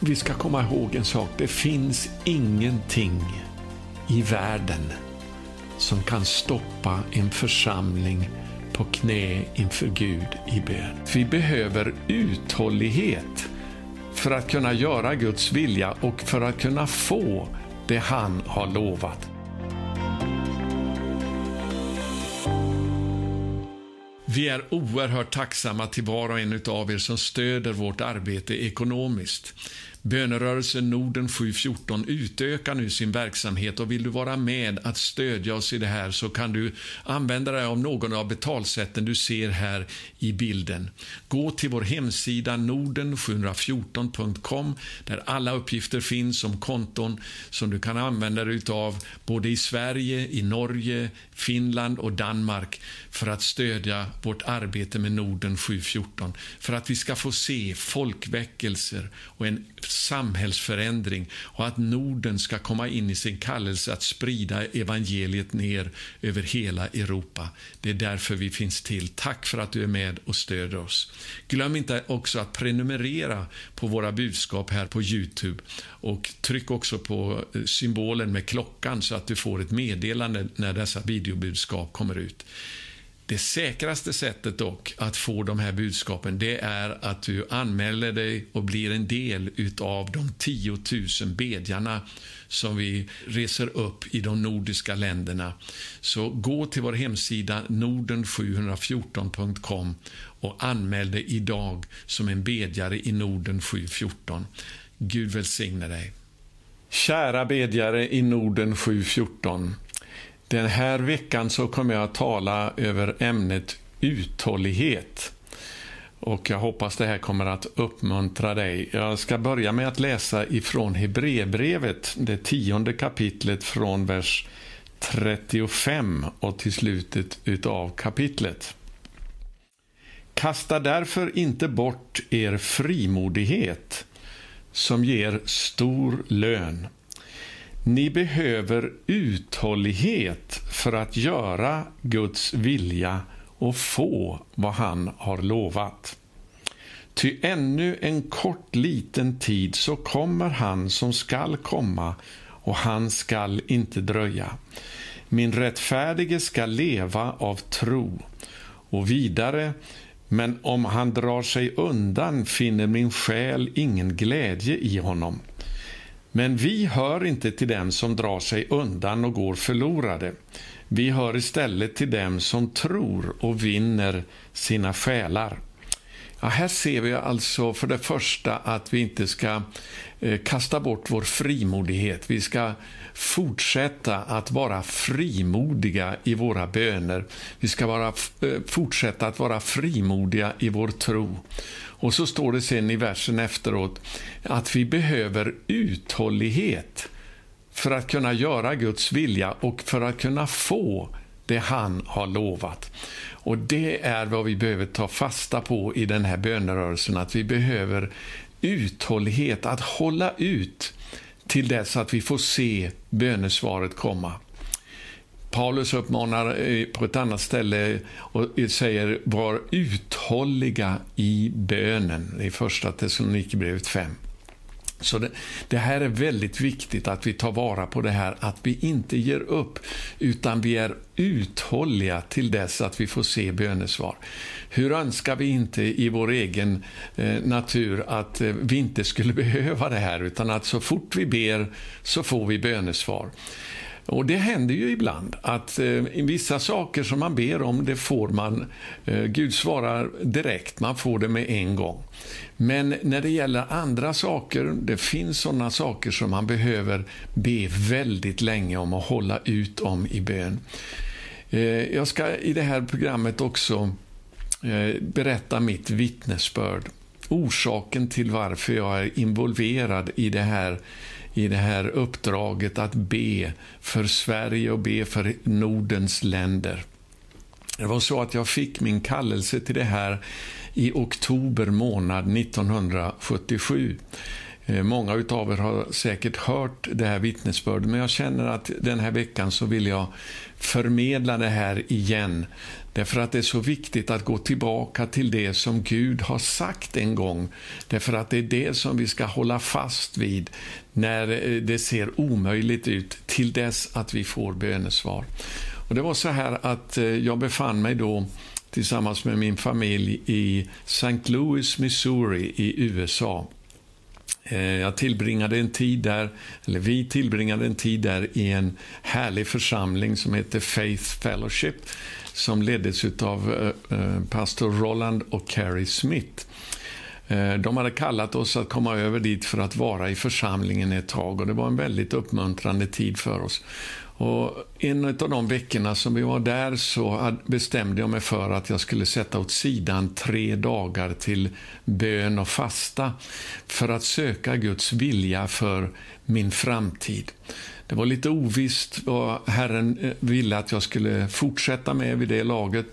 vi ska komma ihåg en sak. Det finns ingenting i världen som kan stoppa en församling på knä inför Gud i bön. Vi behöver uthållighet för att kunna göra Guds vilja och för att kunna få det han har lovat. Vi är oerhört tacksamma till var och en av er som stöder vårt arbete ekonomiskt. Bönerörelsen Norden 714 utökar nu sin verksamhet och vill du vara med att stödja oss i det här så kan du använda dig av någon av betalsätten du ser här i bilden. Gå till vår hemsida norden714.com där alla uppgifter finns om konton som du kan använda dig av både i Sverige, i Norge, Finland och Danmark för att stödja vårt arbete med Norden 714. För att vi ska få se folkväckelser och en samhällsförändring och att Norden ska komma in i sin kallelse att sprida evangeliet ner över hela Europa. Det är därför vi finns till. Tack för att du är med och stöder oss. Glöm inte också att prenumerera på våra budskap här på Youtube och tryck också på eh, symbolen med klockan så att du får ett meddelande när dessa videobudskap kommer ut. Det säkraste sättet dock att få de här budskapen det är att du anmäler dig och blir en del utav de 10 000 bedjarna som vi reser upp i de nordiska länderna. Så gå till vår hemsida norden714.com och anmäl dig idag som en bedjare i Norden 714. Gud välsigne dig. Kära bedjare i Norden 714. Den här veckan så kommer jag att tala över ämnet uthållighet. Och jag hoppas det här kommer att uppmuntra dig. Jag ska börja med att läsa ifrån Hebreerbrevet, det tionde kapitlet från vers 35 och till slutet utav kapitlet. Kasta därför inte bort er frimodighet som ger stor lön. Ni behöver uthållighet för att göra Guds vilja och få vad han har lovat. Ty ännu en kort liten tid så kommer han som skall komma och han skall inte dröja. Min rättfärdige skall leva av tro. Och vidare, men om han drar sig undan finner min själ ingen glädje i honom. Men vi hör inte till dem som drar sig undan och går förlorade. Vi hör istället till dem som tror och vinner sina själar. Ja, här ser vi alltså för det första att vi inte ska eh, kasta bort vår frimodighet. Vi ska fortsätta att vara frimodiga i våra böner. Vi ska vara, eh, fortsätta att vara frimodiga i vår tro. Och så står det sen i versen efteråt att vi behöver uthållighet för att kunna göra Guds vilja och för att kunna få det han har lovat. Och Det är vad vi behöver ta fasta på i den här bönerörelsen, att vi behöver uthållighet, att hålla ut till dess att vi får se bönesvaret komma. Paulus uppmanar på ett annat ställe och säger var uthålliga i bönen i första Thessalonikerbrevet 5. Så det, det, här är väldigt viktigt att vi tar vara på det här, att vi inte ger upp, utan vi är uthålliga till dess att vi får se bönesvar. Hur önskar vi inte i vår egen eh, natur att eh, vi inte skulle behöva det här, utan att så fort vi ber så får vi bönesvar. Och det händer ju ibland att eh, vissa saker som man ber om, det får man. Eh, Gud svarar direkt, man får det med en gång. Men när det gäller andra saker, det finns sådana saker som man behöver be väldigt länge om och hålla ut om i bön. Eh, jag ska i det här programmet också eh, berätta mitt vittnesbörd. Orsaken till varför jag är involverad i det här i det här uppdraget att be för Sverige och be för Nordens länder. Det var så att jag fick min kallelse till det här i oktober månad 1977. Eh, många av er har säkert hört det här vittnesbördet, men jag känner att den här veckan så vill jag förmedla det här igen. Därför att det är så viktigt att gå tillbaka till det som Gud har sagt en gång. Därför att det är det som vi ska hålla fast vid när eh, det ser omöjligt ut, till dess att vi får bönesvar. Och Det var så här att eh, jag befann mig då tillsammans med min familj i St. Louis, Missouri i USA. Eh, jag tillbringade en tid där, eller vi tillbringade en tid där i en härlig församling som heter Faith Fellowship som leddes av eh, eh, pastor Roland och Carrie Smith. Eh, de hade kallat oss att komma över dit för att vara i församlingen ett tag och det var en väldigt uppmuntrande tid för oss. Och en av de veckorna som vi var där så bestämde jag mig för att jag skulle sätta åt sidan tre dagar till bön och fasta för att söka Guds vilja för min framtid. Det var lite ovisst vad Herren eh, ville att jag skulle fortsätta med vid det laget.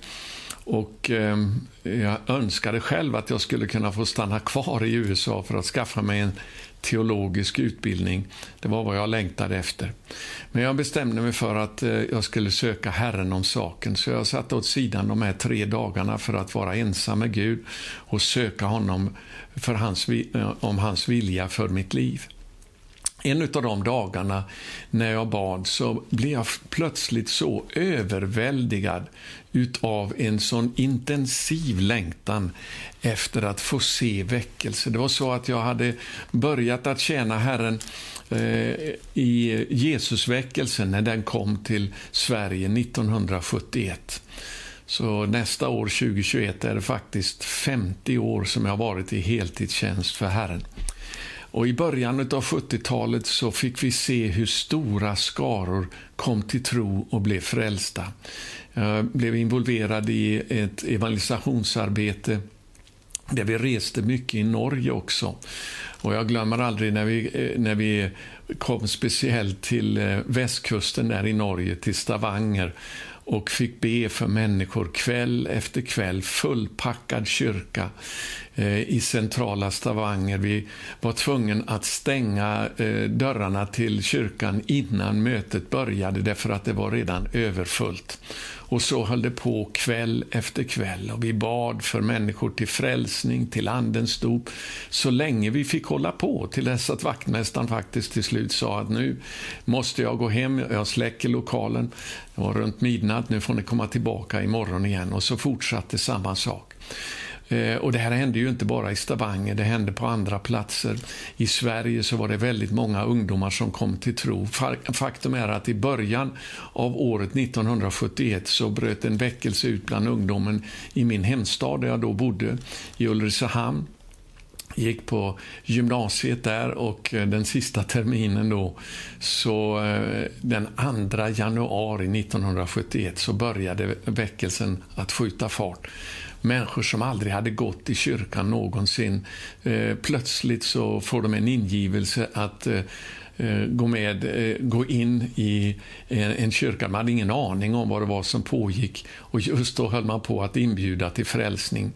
Och eh, Jag önskade själv att jag skulle kunna få stanna kvar i USA för att skaffa mig en teologisk utbildning. Det var vad jag längtade efter. Men jag bestämde mig för att eh, jag skulle söka Herren om saken, så jag satte åt sidan de här tre dagarna för att vara ensam med Gud och söka honom för hans, eh, om hans vilja för mitt liv. En av de dagarna när jag bad så blev jag plötsligt så överväldigad utav en sån intensiv längtan efter att få se väckelse. Det var så att jag hade börjat att tjäna Herren eh, i Jesusväckelsen när den kom till Sverige 1971. Så nästa år, 2021, är det faktiskt 50 år som jag har varit i heltidstjänst för Herren. Och I början av 70-talet så fick vi se hur stora skaror kom till tro och blev frälsta. Jag blev involverad i ett evangelisationsarbete där vi reste mycket i Norge också. Och Jag glömmer aldrig när vi, eh, när vi kom speciellt till eh, västkusten där i Norge, till Stavanger och fick be för människor kväll efter kväll, fullpackad kyrka eh, i centrala Stavanger. Vi var tvungna att stänga eh, dörrarna till kyrkan innan mötet började därför att det var redan överfullt. Och så höll det på kväll efter kväll. Och vi bad för människor till frälsning, till andens dop, så länge vi fick hålla på till dess att vaktmästaren faktiskt till slut sa att nu måste jag gå hem, jag släcker lokalen. Det var runt midnatt, nu får ni komma tillbaka imorgon igen. Och så fortsatte samma sak. Eh, och Det här hände ju inte bara i Stavanger, det hände på andra platser. I Sverige så var det väldigt många ungdomar som kom till tro. Faktum är att i början av året 1971 så bröt en väckelse ut bland ungdomen i min hemstad där jag då bodde, i Ulricehamn gick på gymnasiet där och eh, den sista terminen då, så eh, den 2 januari 1971 så började väckelsen att skjuta fart människor som aldrig hade gått i kyrkan någonsin. Eh, plötsligt så får de en ingivelse att eh, eh gå, med, eh, gå in i eh, en kyrka. Man hade ingen aning om vad det var som pågick och just då höll man på att inbjuda till frälsning.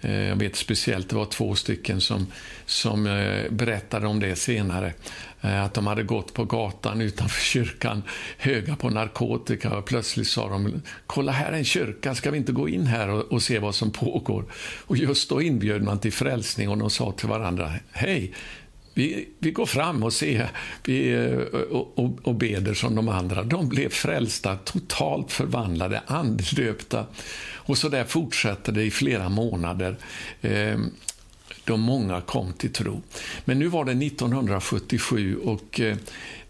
Eh, jag vet speciellt, det var två stycken som, som eh, berättade om det senare. Eh, att de hade gått på gatan utanför kyrkan, höga på narkotika och plötsligt sa de “Kolla här är en kyrka, ska vi inte gå in här och, och se vad som pågår?” Och just då inbjöd man till frälsning och de sa till varandra “Hej, vi, vi går fram och ser vi, och, och, och beder som de andra. De blev frälsta, totalt förvandlade, andedöpta. Och så där fortsatte det i flera månader. Eh, då många kom till tro. Men nu var det 1977 och eh,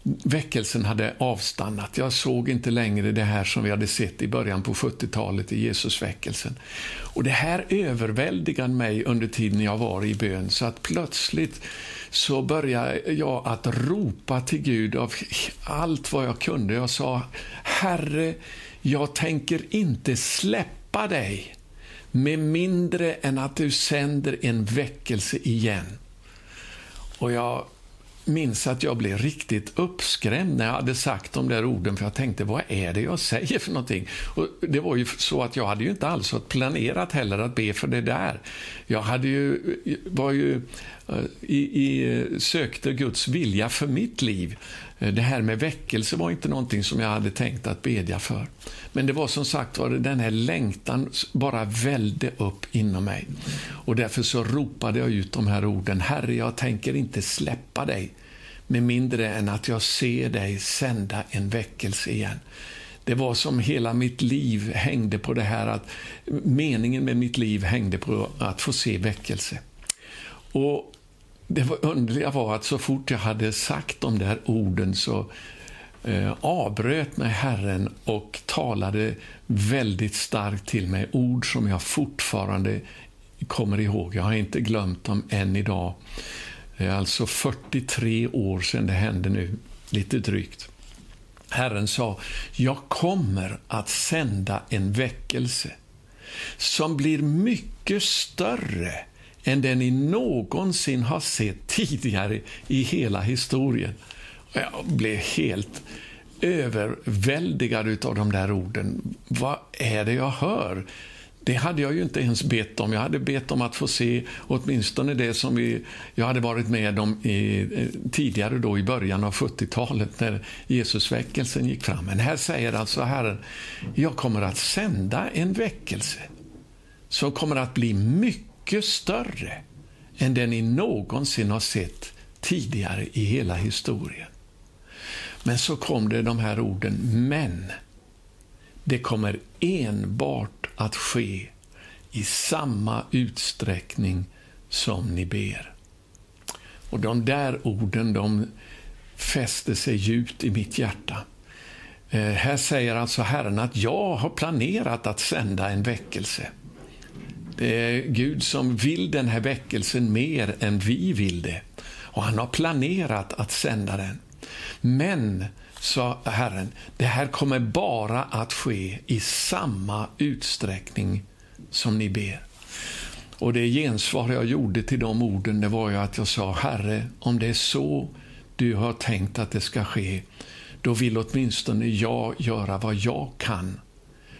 väckelsen hade avstannat. Jag såg inte längre det här som vi hade sett i början på 70-talet i Jesusväckelsen. Och det här överväldigade mig under tiden jag var i bön, så att plötsligt så började jag att ropa till Gud av allt vad jag kunde. Jag sa, Herre, jag tänker inte släppa hjälpa dig med mindre än att du sänder en väckelse igen. Och jag minns att jag blev riktigt uppskrämd när jag hade sagt de där orden, för jag tänkte, vad är det jag säger för någonting? Och det var ju så att jag hade ju inte alls planerat heller att be för det där. Jag hade ju, var ju eh, i, i, eh, sökte Guds vilja för mitt liv. Eh, det här med väckelse var inte någonting som jag hade tänkt att bedja för. Men det var som sagt var den här längtan bara välde upp inom mig. Och därför så ropade jag ut de här orden. Herre, jag tänker inte släppa dig med mindre än att jag ser dig sända en väckelse igen. Det var som hela mitt liv hängde på det här att meningen med mitt liv hängde på att få se väckelse. Och det var underliga var att så fort jag hade sagt de där orden så eh, avbröt mig Herren och talade väldigt starkt till mig. Ord som jag fortfarande kommer ihåg. Jag har inte glömt dem än idag. Det är alltså 43 år sedan det hände nu, lite drygt. Herren sa, jag kommer att sända en väckelse som blir mycket större än den ni någonsin har sett tidigare i hela historien. Jag blev helt överväldigad av de där orden. Vad är det jag hör? Det hade jag ju inte ens bett om. Jag hade bett om att få se åtminstone det som vi, jag hade varit med om i, eh, tidigare då i början av 70-talet när Jesusväckelsen gick fram. Men här säger alltså Herren, jag kommer att sända en väckelse som kommer att bli mycket mycket större än den ni någonsin har sett tidigare i hela historien. Men så kom det de här orden, men det kommer enbart att ske i samma utsträckning som ni ber. Och de där orden, de fäste sig djupt i mitt hjärta. Eh, här säger alltså Herren att jag har planerat att sända en väckelse. Det är Gud som vill den här väckelsen mer än vi vill det. Och han har planerat att sända den. Men, sa Herren, det här kommer bara att ske i samma utsträckning som ni ber. Och det gensvar jag gjorde till de orden det var ju att jag sa, Herre, om det är så du har tänkt att det ska ske, då vill åtminstone jag göra vad jag kan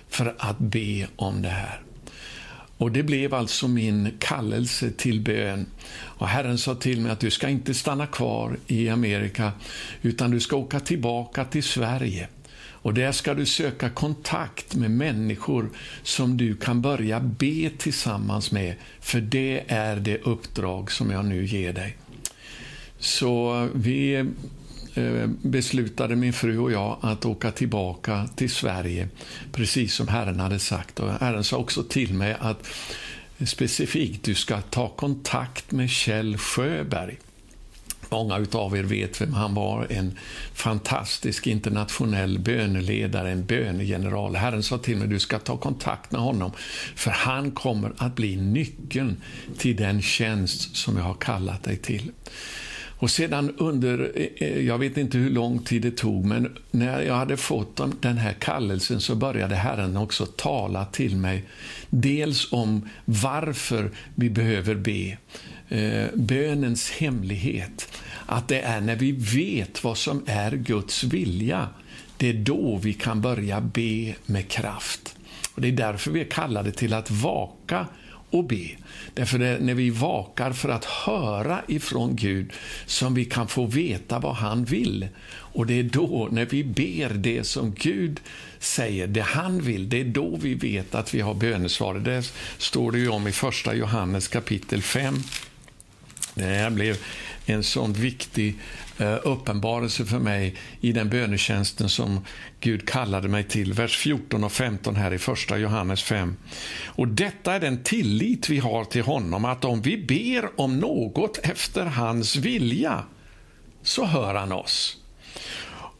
för att be om det här. Och Det blev alltså min kallelse till bön. Och Herren sa till mig att du ska inte stanna kvar i Amerika, utan du ska åka tillbaka till Sverige. Och Där ska du söka kontakt med människor som du kan börja be tillsammans med, för det är det uppdrag som jag nu ger dig. Så vi Eh, beslutade min fru och jag att åka tillbaka till Sverige, precis som Herren hade sagt. Och Herren sa också till mig att specifikt du ska ta kontakt med Kjell Sjöberg. Många av er vet vem han var, en fantastisk internationell böneledare, en bönegeneral. Herren sa till mig du ska ta kontakt med honom, för han kommer att bli nyckeln till den tjänst som jag har kallat dig till. Och sedan under, eh, eh, jag vet inte hur lång tid det tog, men när jag hade fått den här kallelsen så började Herren också tala till mig. Dels om varför vi behöver be, eh, bönens hemlighet. Att det är när vi vet vad som är Guds vilja, det är då vi kan börja be med kraft. Och Det är därför vi är kallade till att vaka och be. Därför det är när vi vakar för att höra ifrån Gud som vi kan få veta vad han vill. Och det är då, när vi ber det som Gud säger, det han vill, det är då vi vet att vi har bönesvaret. Det står det ju om i första Johannes kapitel 5. Det här blev en sån viktig Eh, uppenbarelse för mig i den bönetjänsten som Gud kallade mig till. Vers 14 och 15 här i första Johannes 5. Och detta är den tillit vi har till honom, att om vi ber om något efter hans vilja, så hör han oss.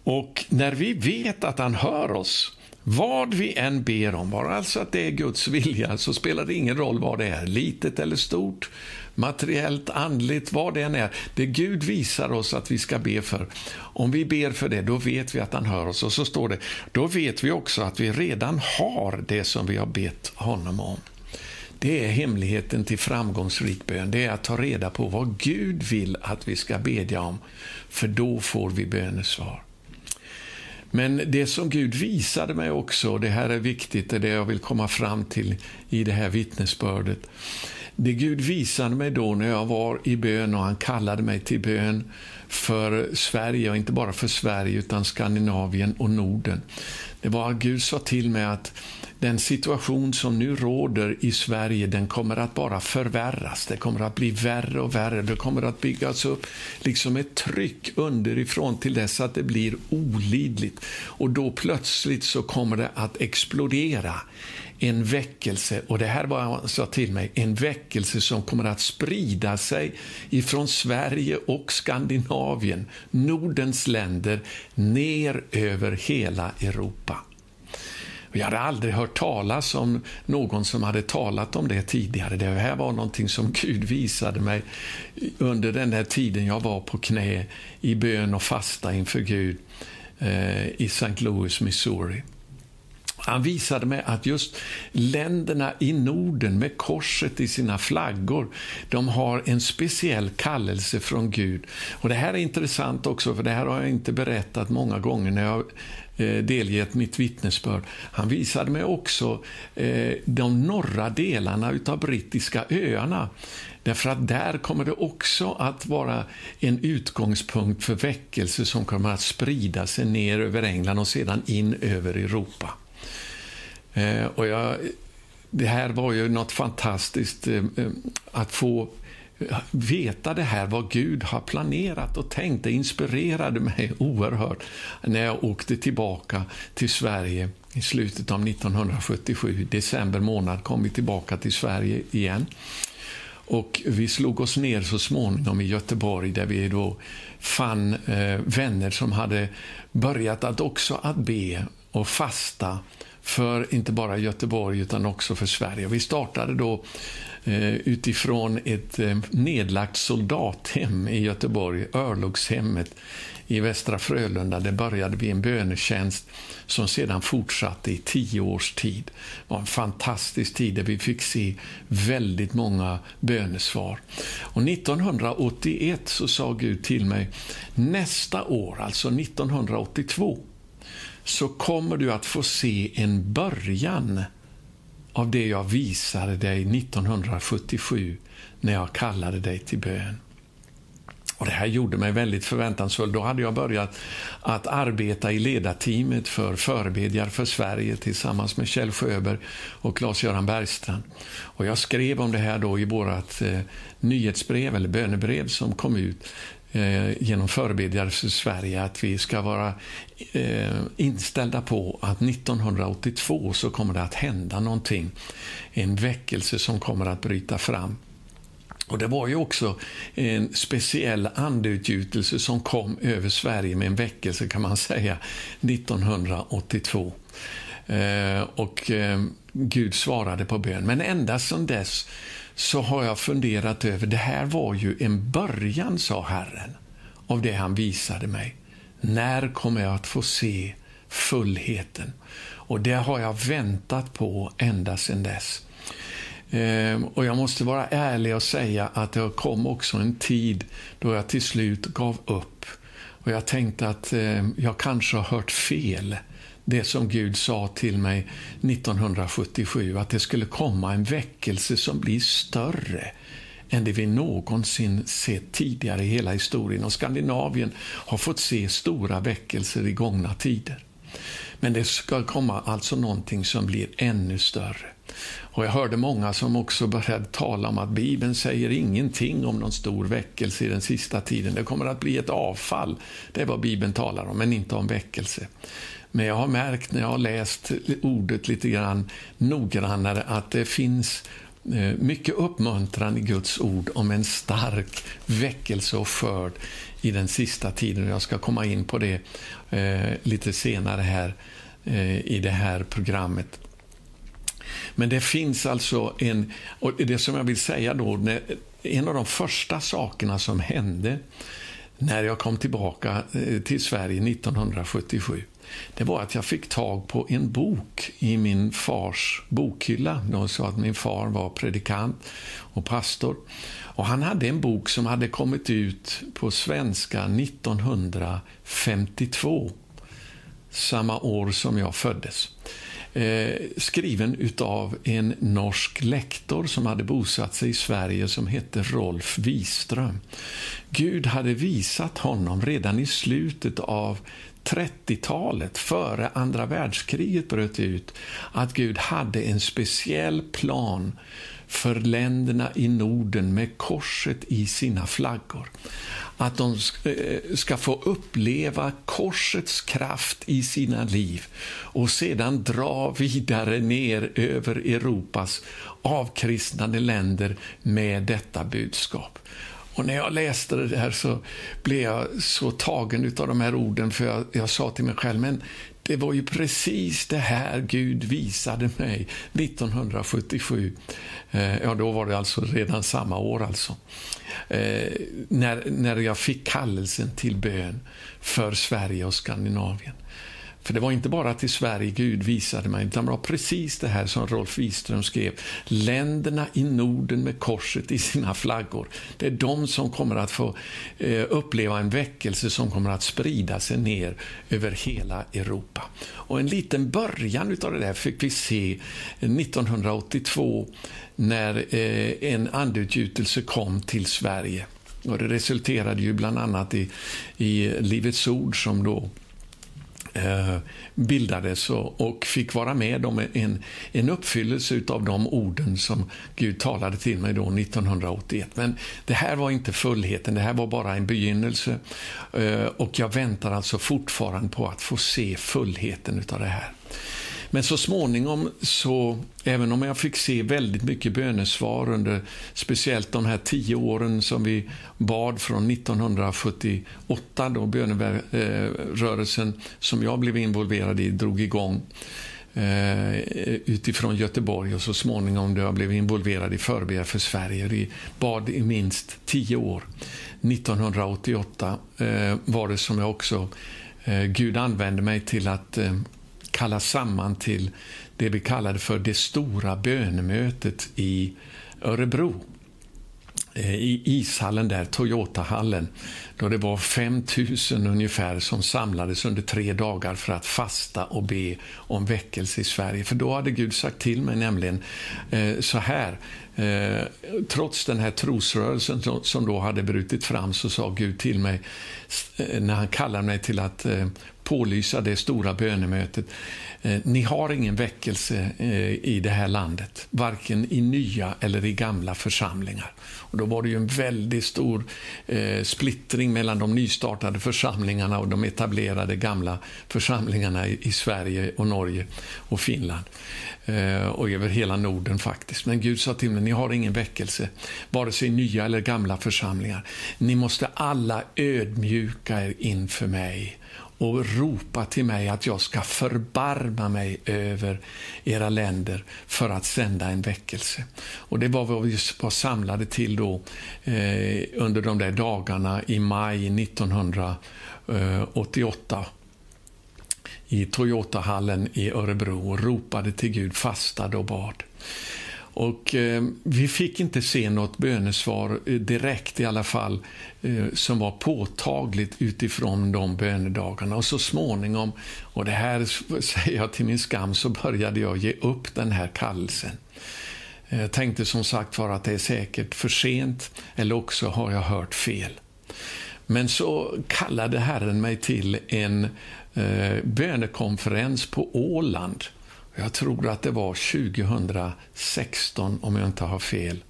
Och när vi vet att han hör oss, vad vi än ber om, bara alltså att det är Guds vilja, så spelar det ingen roll vad det är, litet eller stort, materiellt, andligt, vad det än är. Det Gud visar oss att vi ska be för. Om vi ber för det, då vet vi att han hör oss. Och så står det, då vet vi också att vi redan har det som vi har bett honom om. Det är hemligheten till framgångsrik bön. Det är att ta reda på vad Gud vill att vi ska bedja om, för då får vi bönesvar. Men det som Gud visade mig också, det här är viktigt, det är det jag vill komma fram till i det här vittnesbördet. Det Gud visade mig då när jag var i bön och han kallade mig till bön för Sverige, och inte bara för Sverige utan Skandinavien och Norden. Det var att Gud sa till mig att den situation som nu råder i Sverige, den kommer att bara förvärras. Det kommer att bli värre och värre. Det kommer att byggas upp liksom ett tryck underifrån till dess att det blir olidligt. Och då plötsligt så kommer det att explodera en väckelse, och det här var han sa till mig, en väckelse som kommer att sprida sig ifrån Sverige och Skandinavien, Nordens länder, ner över hela Europa. Jag hade aldrig hört talas om någon som hade talat om det tidigare. Det här var någonting som Gud visade mig under den där tiden jag var på knä i bön och fasta inför Gud eh, i St. Louis, Missouri. Han visade mig att just länderna i Norden med korset i sina flaggor, de har en speciell kallelse från Gud. Och Det här är intressant också, för det här har jag inte berättat många gånger när jag eh, delgett mitt vittnesbörd. Han visade mig också eh, de norra delarna av brittiska öarna. Därför att där kommer det också att vara en utgångspunkt för väckelse som kommer att sprida sig ner över England och sedan in över Europa. Eh, och jag, det här var ju något fantastiskt eh, eh, att få veta det här, vad Gud har planerat och tänkt. Det inspirerade mig oerhört när jag åkte tillbaka till Sverige i slutet av 1977. december månad kom vi tillbaka till Sverige igen. Och Vi slog oss ner så småningom i Göteborg där vi då fann eh, vänner som hade börjat att också att be och fasta för inte bara Göteborg utan också för Sverige. Vi startade då eh, utifrån ett eh, nedlagt soldathem i Göteborg, Örlogshemmet i Västra Frölunda. Det började vi en bönetjänst som sedan fortsatte i tio års tid. Det var en fantastisk tid där vi fick se väldigt många bönesvar. Och 1981 så sa Gud till mig, nästa år, alltså 1982, så kommer du att få se en början av det jag visade dig 1977 när jag kallade dig till bön. Och Det här gjorde mig väldigt förväntansfull. Då hade jag börjat att arbeta i ledarteamet för förebedjar för Sverige tillsammans med Kjell Sjöberg och Claes-Göran Bergstrand. Och jag skrev om det här då i vårt eh, nyhetsbrev, eller bönebrev, som kom ut eh, genom förebedjare för Sverige att vi ska vara eh, inställda på att 1982 så kommer det att hända någonting. En väckelse som kommer att bryta fram. Och Det var ju också en speciell andeutgjutelse som kom över Sverige med en väckelse kan man säga 1982. Eh, och eh, Gud svarade på bön. Men ända sedan dess så har jag funderat över, det här var ju en början, sa Herren, av det han visade mig. När kommer jag att få se fullheten? Och det har jag väntat på ända sedan dess. Ehm, och jag måste vara ärlig och säga att det kom också en tid då jag till slut gav upp. Och jag tänkte att ehm, jag kanske har hört fel det som Gud sa till mig 1977, att det skulle komma en väckelse som blir större än det vi någonsin sett tidigare i hela historien. Och Skandinavien har fått se stora väckelser i gångna tider. Men det ska komma alltså någonting som blir ännu större. Och Jag hörde många som också började tala om att Bibeln säger ingenting om någon stor väckelse i den sista tiden. Det kommer att bli ett avfall. Det är vad Bibeln talar om, men inte om väckelse. Men jag har märkt när jag har läst ordet lite grann noggrannare att det finns eh, mycket uppmuntran i Guds ord om en stark väckelse och skörd i den sista tiden. Jag ska komma in på det eh, lite senare här eh, i det här programmet. Men det finns alltså en... Och det som jag vill säga då, en av de första sakerna som hände när jag kom tillbaka till Sverige 1977 det var att jag fick tag på en bok i min fars bokhylla. De sa att min far var predikant och pastor. Och Han hade en bok som hade kommit ut på svenska 1952, samma år som jag föddes. Eh, skriven av en norsk lektor som hade bosatt sig i Sverige som hette Rolf Wiström. Gud hade visat honom redan i slutet av 30-talet, före andra världskriget bröt ut, att Gud hade en speciell plan för länderna i Norden med korset i sina flaggor. Att de eh, ska få uppleva korsets kraft i sina liv och sedan dra vidare ner över Europas avkristnade länder med detta budskap. Och när jag läste det där så blev jag så tagen av de här orden för jag, jag sa till mig själv, men det var ju precis det här Gud visade mig 1977. Eh, ja, då var det alltså redan samma år alltså. Eh, när, när jag fick kallelsen till bön för Sverige och Skandinavien. För det var inte bara till Sverige Gud visade mig, utan det var precis det här som Rolf Wiström skrev. Länderna i Norden med korset i sina flaggor. Det är de som kommer att få eh, uppleva en väckelse som kommer att sprida sig ner över hela Europa. Och en liten början av det där fick vi se 1982 när eh, en andeutgjutelse kom till Sverige. Och det resulterade ju bland annat i, i Livets ord som då Eh, bildades och, fick vara med om en, en uppfyllelse av de orden som Gud talade till mig då 1981. Men det här var inte fullheten, det här var bara en begynnelse. Eh, och jag väntar alltså fortfarande på att få se fullheten av det här. Men så småningom, så, även om jag fick se väldigt mycket bönesvar under speciellt de här tio åren som vi bad från 1978, då bönerörelsen eh, som jag blev involverad i drog igång eh, utifrån Göteborg och så småningom då jag blev involverad i Förber för Sverige. Vi bad i minst tio år. 1988 eh, var det som jag också eh, Gud använde mig till att eh, kallas samman till det vi kallade för det stora bönemötet i Örebro eh, i ishallen där, Toyotahallen, då det var 5 000 ungefär som samlades under tre dagar för att fasta och be om väckelse i Sverige. För då hade Gud sagt till mig nämligen eh, så här, eh, trots den här trosrörelsen som då hade brutit fram så sa Gud till mig, eh, när han kallade mig till att eh, pålysa det stora bönemötet. Eh, ni har ingen väckelse eh, i det här landet, varken i nya eller i gamla församlingar. Och då var det ju en väldigt stor eh, splittring mellan de nystartade församlingarna och de etablerade gamla församlingarna i, Sverige och Norge och Finland. Och över hela Norden faktiskt. Men Gud sa till mig, ni har ingen väckelse, vare sig nya eller gamla församlingar. Ni måste alla ödmjuka er inför mig och ropa till mig att jag ska förbarma mig över era länder för att sända en väckelse. Och Det var vad vi var samlade till då eh, under de där dagarna i maj 1988 i Toyotahallen i Örebro och ropade till Gud, fastade och bad. Och eh, Vi fick inte se något bönesvar eh, direkt i alla fall eh, som var påtagligt utifrån de bönedagarna. Och så småningom, och det här säger jag till min skam, så började jag ge upp den här kallelsen. Jag tänkte som sagt var att det är säkert för sent eller också har jag hört fel. Men så kallade Herren mig till en eh, bönekonferens på Åland jag tror att det var 2016, om jag inte har fel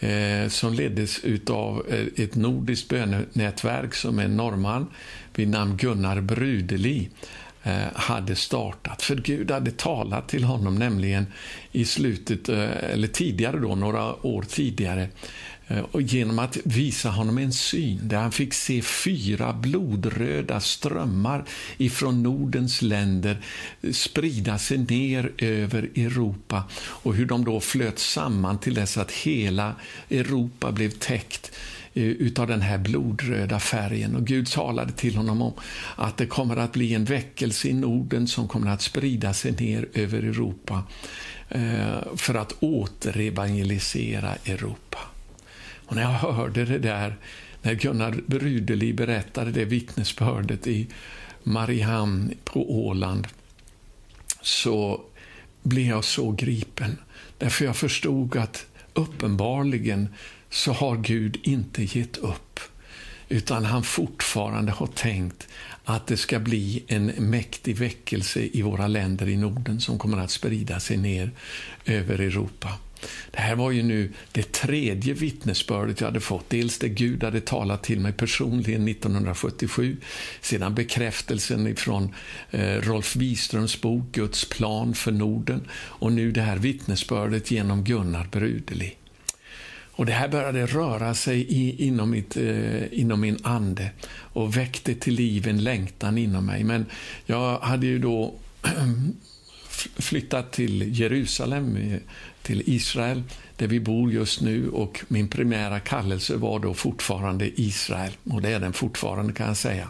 eh, som leddes av eh, ett nordiskt bönenätverk som en norrman vid namn Gunnar Brudeli eh, hade startat. För Gud hade talat till honom nämligen i slutet, eller tidigare då, några år tidigare, Eh, och genom att visa honom en syn där han fick se fyra blodröda strömmar ifrån Nordens länder eh, sprida sig ner över Europa och hur de då flöt samman till dess att hela Europa blev täckt eh, utav den här blodröda färgen. Och Gud talade till honom om att det kommer att bli en väckelse i Norden som kommer att sprida sig ner över Europa för att återevangelisera Europa. Och när jag hörde det där, när Gunnar Brudeli berättade det vittnesbördet i Mariehamn på Åland, så blev jag så gripen. Därför jag förstod att uppenbarligen så har Gud inte gett upp, utan han fortfarande har tänkt att det ska bli en mäktig väckelse i våra länder i Norden som kommer att sprida sig ner över Europa. Det här var ju nu det tredje vittnesbördet jag hade fått. Dels det Gud hade talat till mig personligen 1977, sedan bekräftelsen från eh, Rolf Wiströms bok Guds plan för Norden och nu det här vittnesbördet genom Gunnar Brudeli. Och Det här började röra sig i, inom, mitt, eh, inom min ande och väckte till liv en längtan inom mig. Men jag hade ju då flyttat till Jerusalem, till Israel, där vi bor just nu. och Min primära kallelse var då fortfarande Israel, och det är den fortfarande kan jag säga.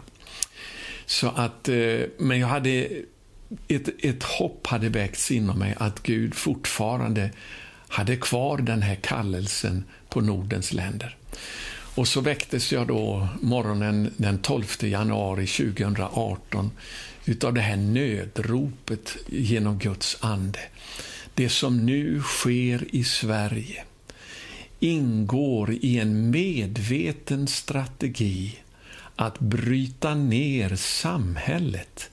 Så att, eh, men jag hade ett, ett hopp hade väckts inom mig att Gud fortfarande hade kvar den här kallelsen på Nordens länder. Och så väcktes jag då morgonen den 12 januari 2018 utav det här nödropet genom Guds ande. Det som nu sker i Sverige ingår i en medveten strategi att bryta ner samhället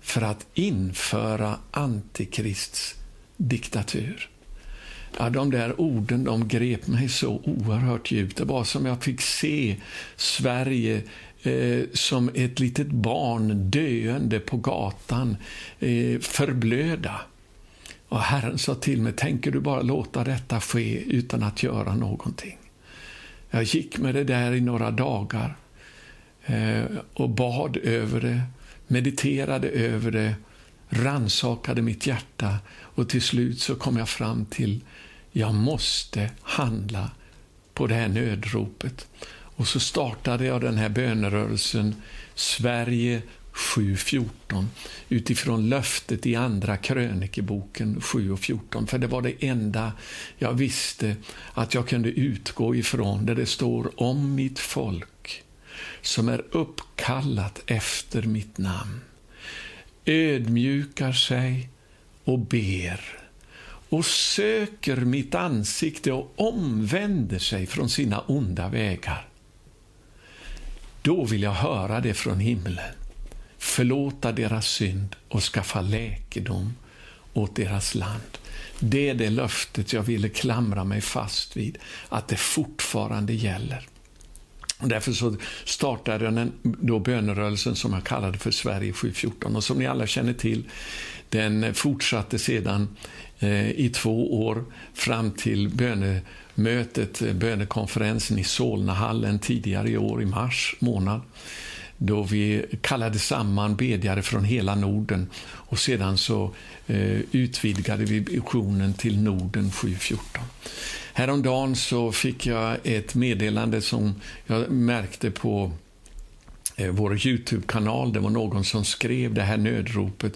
för att införa antikrists diktatur. Ja, de där orden de grep mig så oerhört djupt. Det var som jag fick se Sverige eh, som ett litet barn döende på gatan, eh, förblöda. Och Herren sa till mig, tänker du bara låta detta ske utan att göra någonting? Jag gick med det där i några dagar eh, och bad över det, mediterade över det, ransakade mitt hjärta och till slut så kom jag fram till jag måste handla på det här nödropet. Och så startade jag den här bönerörelsen Sverige 7.14 utifrån löftet i Andra krönikeboken 7.14. För det var det enda jag visste att jag kunde utgå ifrån där det står om mitt folk som är uppkallat efter mitt namn ödmjukar sig och ber och söker mitt ansikte och omvänder sig från sina onda vägar. Då vill jag höra det från himlen, förlåta deras synd och skaffa läkedom åt deras land. Det är det löftet jag ville klamra mig fast vid, att det fortfarande gäller. Därför så startade jag den då bönerörelsen som jag kallade för Sverige 714. Och som ni alla känner till, den fortsatte sedan eh, i två år fram till bönemötet, eh, bönekonferensen i Solnahallen tidigare i år, i mars månad då vi kallade samman bedjare från hela Norden och sedan så eh, utvidgade vi visionen till Norden 714. Häromdagen så fick jag ett meddelande som jag märkte på Eh, vår Youtube-kanal. Det var någon som skrev det här nödropet.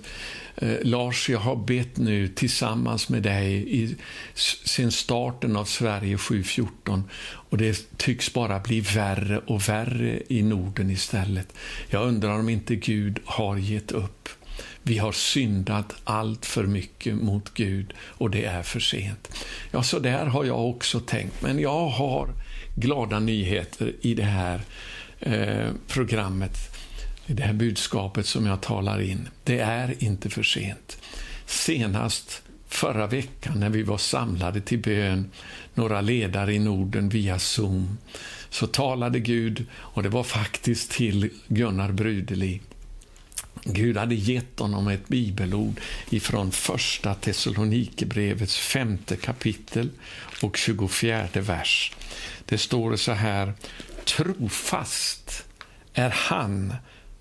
Eh, Lars, jag har bett nu tillsammans med dig i, sen starten av Sverige 714 och det tycks bara bli värre och värre i Norden istället. Jag undrar om inte Gud har gett upp. Vi har syndat allt för mycket mot Gud och det är för sent. Ja, så där har jag också tänkt, men jag har glada nyheter i det här Eh, programmet, det här budskapet som jag talar in. Det är inte för sent. Senast förra veckan när vi var samlade till bön, några ledare i Norden via Zoom, så talade Gud, och det var faktiskt till Gunnar Brudeli, Gud hade gett honom ett bibelord ifrån första Thessalonikerbrevets femte kapitel och 24 vers. Det står så här. Trofast är han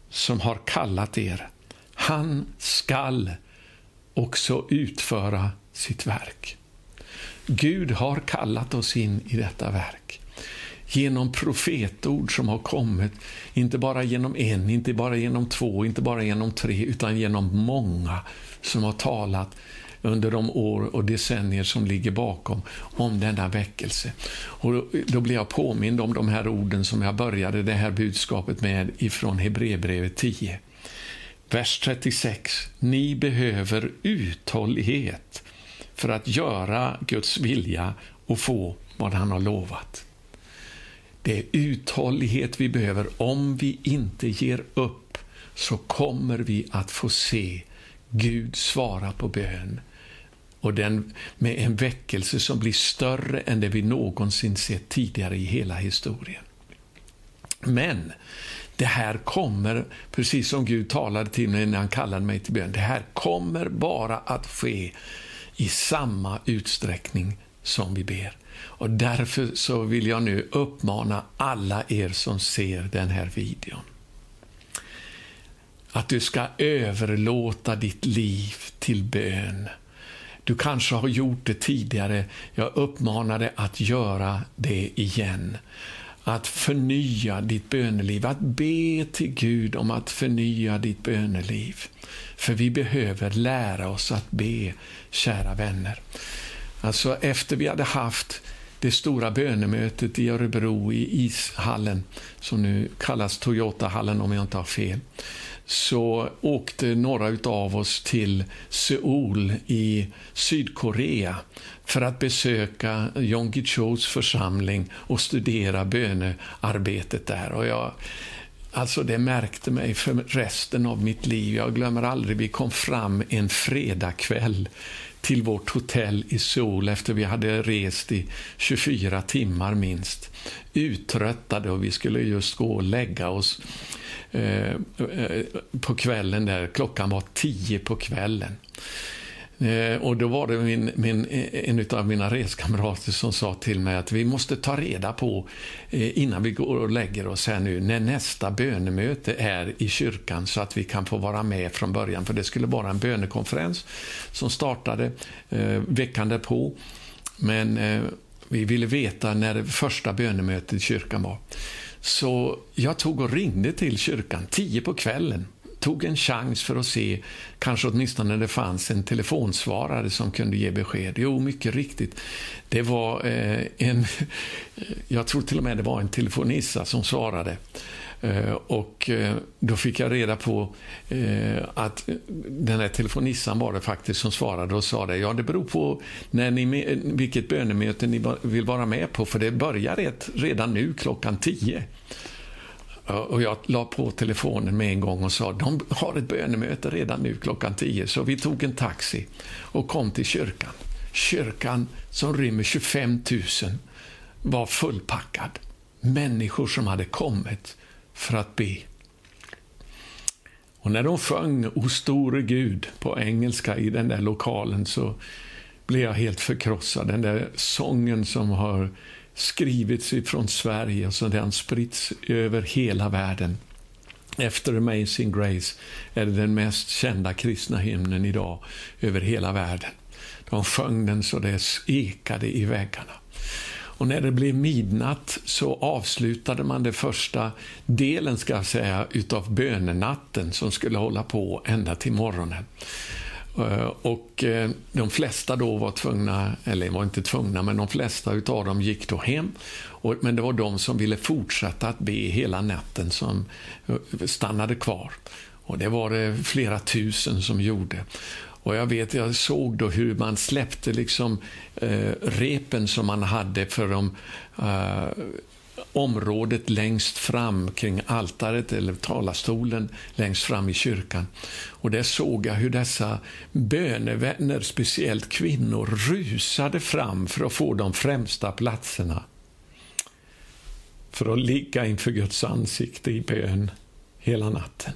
som har kallat er. Han skall också utföra sitt verk. Gud har kallat oss in i detta verk. genom profetord som har kommit, inte bara genom en, inte bara genom två, inte bara genom tre, utan genom många som har talat under de år och decennier som ligger bakom om denna väckelse. Och då, då blir jag påmind om de här orden som jag började det här budskapet med ifrån Hebreerbrevet 10. Vers 36. Ni behöver uthållighet för att göra Guds vilja och få vad han har lovat. Det är uthållighet vi behöver. Om vi inte ger upp så kommer vi att få se Gud svara på bön och den med en väckelse som blir större än det vi någonsin sett tidigare i hela historien. Men det här kommer, precis som Gud talade till mig när han kallade mig till bön, det här kommer bara att ske i samma utsträckning som vi ber. Och därför så vill jag nu uppmana alla er som ser den här videon att du ska överlåta ditt liv till bön. Du kanske har gjort det tidigare. Jag uppmanar dig att göra det igen. Att förnya ditt böneliv, att be till Gud om att förnya ditt böneliv. För vi behöver lära oss att be, kära vänner. Alltså efter vi hade haft det stora bönemötet i Örebro i ishallen, som nu kallas Toyotahallen om jag inte har fel, så åkte några av oss till Seoul i Sydkorea för att besöka Yonggi Chos församling och studera bönearbetet där. Och jag, alltså det märkte mig för resten av mitt liv. Jag glömmer aldrig, vi kom fram en fredagkväll till vårt hotell i Seoul efter vi hade rest i 24 timmar minst. Uttröttade och vi skulle just gå och lägga oss Eh, eh, på kvällen där. Klockan var tio på kvällen. Eh, och då var det min, min, eh, en av mina reskamrater som sa till mig att vi måste ta reda på eh, innan vi går och lägger oss här nu när nästa bönemöte är i kyrkan så att vi kan få vara med från början. För det skulle vara en bönekonferens som startade eh, veckan därpå. Men eh, vi ville veta när det första bönemötet i kyrkan var. Så jag tog och ringde till kyrkan tio på kvällen tog en chans för att se, kanske åtminstone när det fanns en telefonsvarare som kunde ge besked. Jo, mycket riktigt. Det var eh, en, jag tror till och med det var en telefonissa som svarade. Eh, och eh, då fick jag reda på eh, att den här telefonissan var det faktiskt som svarade och sa det. Ja, det beror på när ni, vilket bönemöte ni vill vara med på, för det börjar redan nu klockan tio. Och jag la på telefonen med en gång och sa de har ett bönemöte redan nu klockan tio. Så vi tog en taxi och kom till kyrkan. Kyrkan som rymmer 25 000 var fullpackad. Människor som hade kommit för att be. Och när de sjöng O store Gud på engelska i den där lokalen så blev jag helt förkrossad. Den där sången som har skrivits ifrån Sverige och som den spritts över hela världen. Efter Amazing Grace är det den mest kända kristna hymnen idag över hela världen. De sjöng den så det ekade i väggarna. Och när det blev midnatt så avslutade man den första delen ska jag säga, utav bönenatten som skulle hålla på ända till morgonen. Eh, och eh, de flesta då var tvungna, eller var inte tvungna, men de flesta utav dem gick då hem. Men det var de som ville fortsätta att be hela natten som eh, stannade kvar. Och det var det flera tusen som gjorde. Och jag vet, jag såg då hur man släppte liksom eh, repen som man hade för de eh, området längst fram kring altaret eller talarstolen längst fram i kyrkan. Och där såg jag hur dessa bönevänner, speciellt kvinnor, rusade fram för att få de främsta platserna. För att ligga inför Guds ansikte i bön hela natten.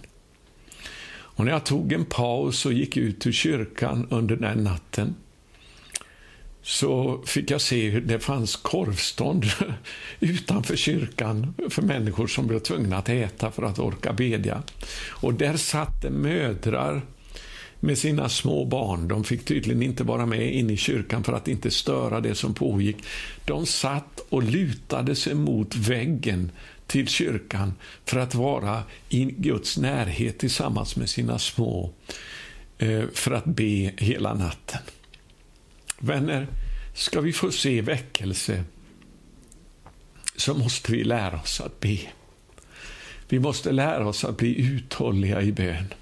Och när jag tog en paus och gick ut ur kyrkan under den natten så fick jag se hur det fanns korvstånd utanför kyrkan för människor som blev tvungna att äta för att orka bedja. Och där satt det mödrar med sina små barn. De fick tydligen inte vara med in i kyrkan för att inte störa det som pågick. De satt och lutade sig mot väggen till kyrkan för att vara i Guds närhet tillsammans med sina små eh, för att be hela natten. Vänner, ska vi få se väckelse så måste vi lära oss att be. Vi måste lära oss att bli uthålliga i bön.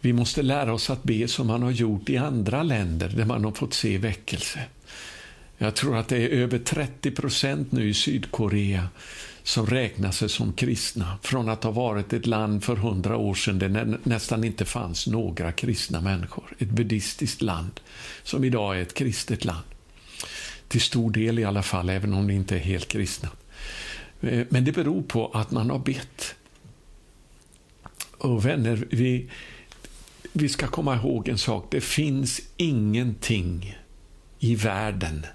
Vi måste lära oss att be som man har gjort i andra länder där man har fått se väckelse. Jag tror att det är över 30 procent nu i Sydkorea som räknar sig som kristna från att ha varit ett land för hundra år sedan där det nästan inte fanns några kristna människor. Ett buddhistiskt land som idag är ett kristet land. Till stor del i alla fall, även om det inte är helt kristna. Eh, men det beror på att man har bett. Och vänner, vi, vi ska komma ihåg en sak. Det finns ingenting i världen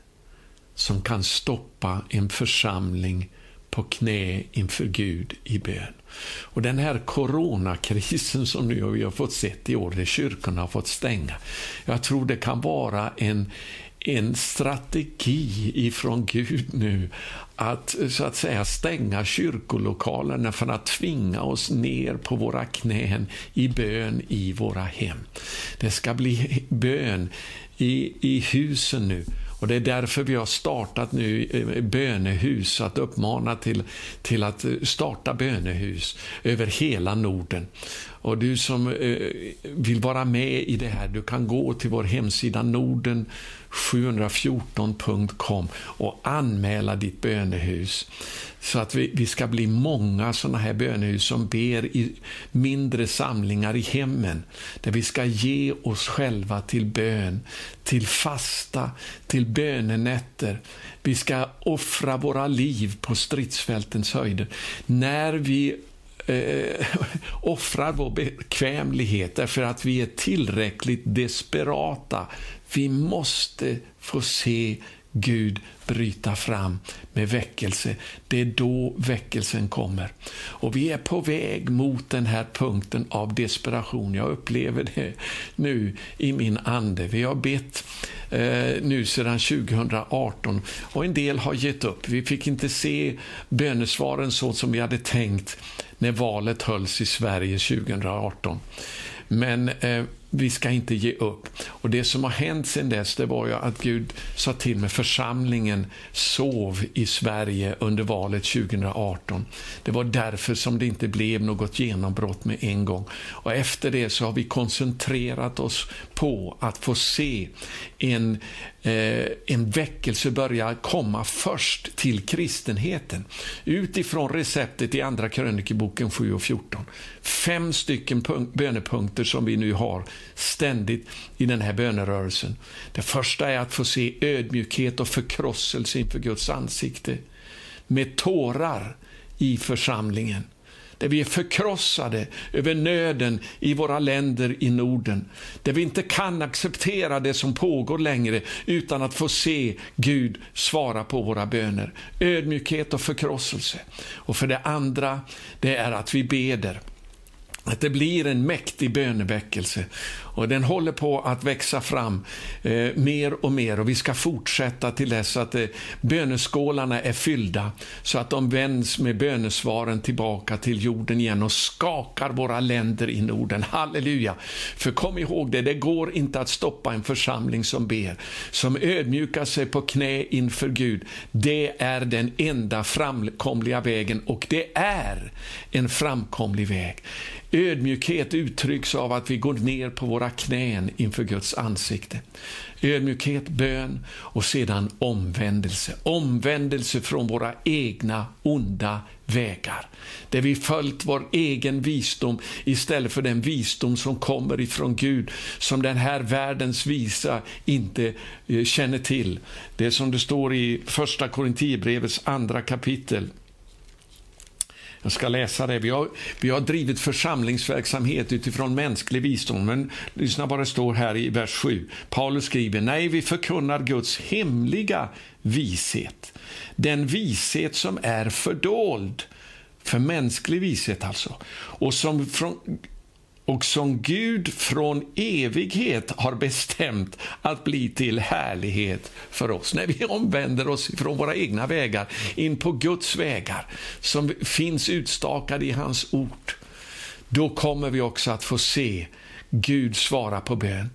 som kan stoppa en församling på knä inför Gud i bön. Och den här coronakrisen som nu vi har fått se i år, där kyrkorna har fått stänga, jag tror det kan vara en, en strategi ifrån Gud nu att så att säga stänga kyrkolokalerna för att tvinga oss ner på våra knän i bön i våra hem. Det ska bli bön i, i husen nu. Och Det är därför vi har startat nu bönehus, att uppmana till, till att eh, starta bönehus över hela Norden. Och du som eh, vill vara med i det här, du kan gå till vår hemsida Norden 714.com och anmäla ditt bönehus. Så att vi, vi ska bli många sådana här bönehus som ber i mindre samlingar i hemmen. Där vi ska ge oss själva till bön, till fasta, till bönenätter. Vi ska offra våra liv på stridsfältens höjder. När vi eh, offrar vår bekvämlighet därför att vi är tillräckligt desperata vi måste få se Gud bryta fram med väckelse. Det är då väckelsen kommer. Och Vi är på väg mot den här punkten av desperation. Jag upplever det nu i min ande. Vi har bett eh, nu sedan 2018 och en del har gett upp. Vi fick inte se bönesvaren så som vi hade tänkt när valet hölls i Sverige 2018. Men eh, vi ska inte ge upp. Och Det som har hänt sen dess det var ju att Gud sa till mig, församlingen sov i Sverige under valet 2018. Det var därför som det inte blev något genombrott med en gång. Och Efter det så har vi koncentrerat oss på att få se en, Eh, en väckelse börja komma först till kristenheten. Utifrån receptet i Andra krönikeboken 7 och 14. Fem stycken bönepunkter som vi nu har ständigt i den här bönerörelsen. Det första är att få se ödmjukhet och förkrosselse inför Guds ansikte. Med tårar i församlingen där vi är förkrossade över nöden i våra länder i Norden. Där vi inte kan acceptera det som pågår längre utan att få se Gud svara på våra böner. Ödmjukhet och förkrosselse. Och för det andra, det är att vi beder. Att det blir en mäktig böneväckelse. Och den håller på att växa fram eh, mer och mer och vi ska fortsätta till dess att eh, böneskålarna är fyllda så att de vänds med bönesvaren tillbaka till jorden igen och skakar våra länder i Norden. Halleluja! För kom ihåg det, det går inte att stoppa en församling som ber, som ödmjukar sig på knä inför Gud. Det är den enda framkomliga vägen och det är en framkomlig väg. Ödmjukhet uttrycks av att vi går ner på våra knän inför Guds ansikte. Ödmjukhet, bön och sedan omvändelse. Omvändelse från våra egna onda vägar. Där vi följt vår egen visdom istället för den visdom som kommer ifrån Gud, som den här världens visa inte eh, känner till. Det som det står i Första Korinthierbrevets andra kapitel. Jag ska läsa det. Vi har, vi har drivit församlingsverksamhet utifrån mänsklig visdom, men lyssna vad det står här i vers 7. Paulus skriver, nej, vi förkunnar Guds hemliga vishet. Den vishet som är fördold, för mänsklig vishet alltså, och som från och som Gud från evighet har bestämt att bli till härlighet för oss. När vi omvänder oss från våra egna vägar in på Guds vägar som finns utstakade i hans ord, då kommer vi också att få se Gud svara på bön.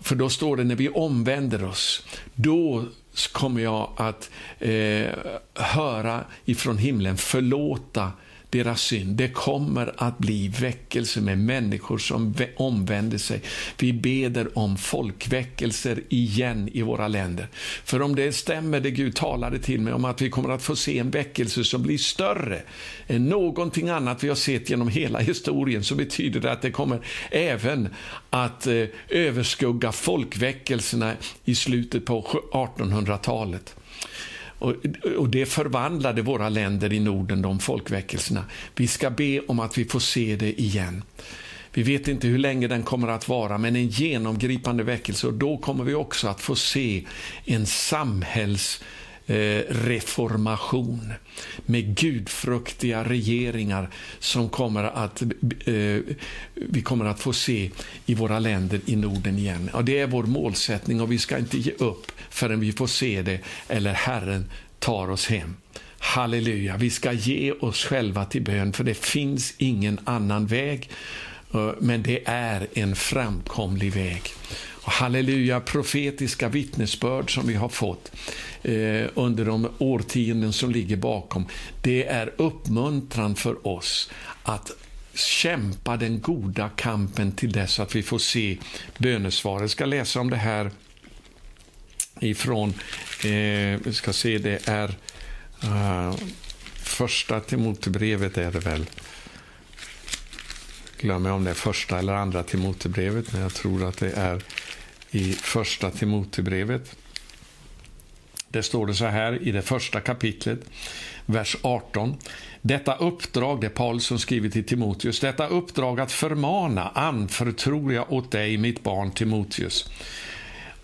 För då står det när vi omvänder oss, då kommer jag att eh, höra ifrån himlen, förlåta deras synd. Det kommer att bli väckelse med människor som omvänder sig. Vi beder om folkväckelser igen i våra länder. För om det stämmer det Gud talade till mig om att vi kommer att få se en väckelse som blir större än någonting annat vi har sett genom hela historien, så betyder det att det kommer även att eh, överskugga folkväckelserna i slutet på 1800-talet. Och, och det förvandlade våra länder i Norden, de folkväckelserna. Vi ska be om att vi får se det igen. Vi vet inte hur länge den kommer att vara, men en genomgripande väckelse. Och då kommer vi också att få se en samhälls... Eh, reformation med gudfruktiga regeringar som kommer att, eh, vi kommer att få se i våra länder i Norden igen. Ja, det är vår målsättning och vi ska inte ge upp förrän vi får se det eller Herren tar oss hem. Halleluja, vi ska ge oss själva till bön för det finns ingen annan väg. Eh, men det är en framkomlig väg. Halleluja, profetiska vittnesbörd som vi har fått eh, under de årtionden som ligger bakom, det är uppmuntran för oss att kämpa den goda kampen till dess att vi får se bönesvaret. Jag ska läsa om det här ifrån, eh, vi ska se, det är uh, första Timotebrevet är det väl. Glömmer om det är första eller andra Timotebrevet, men jag tror att det är i första Timotebrevet. Det står det så här i det första kapitlet, vers 18. Detta uppdrag, det är Paulus som skriver till Timoteus, detta uppdrag att förmana anförtror jag åt dig, mitt barn Timoteus.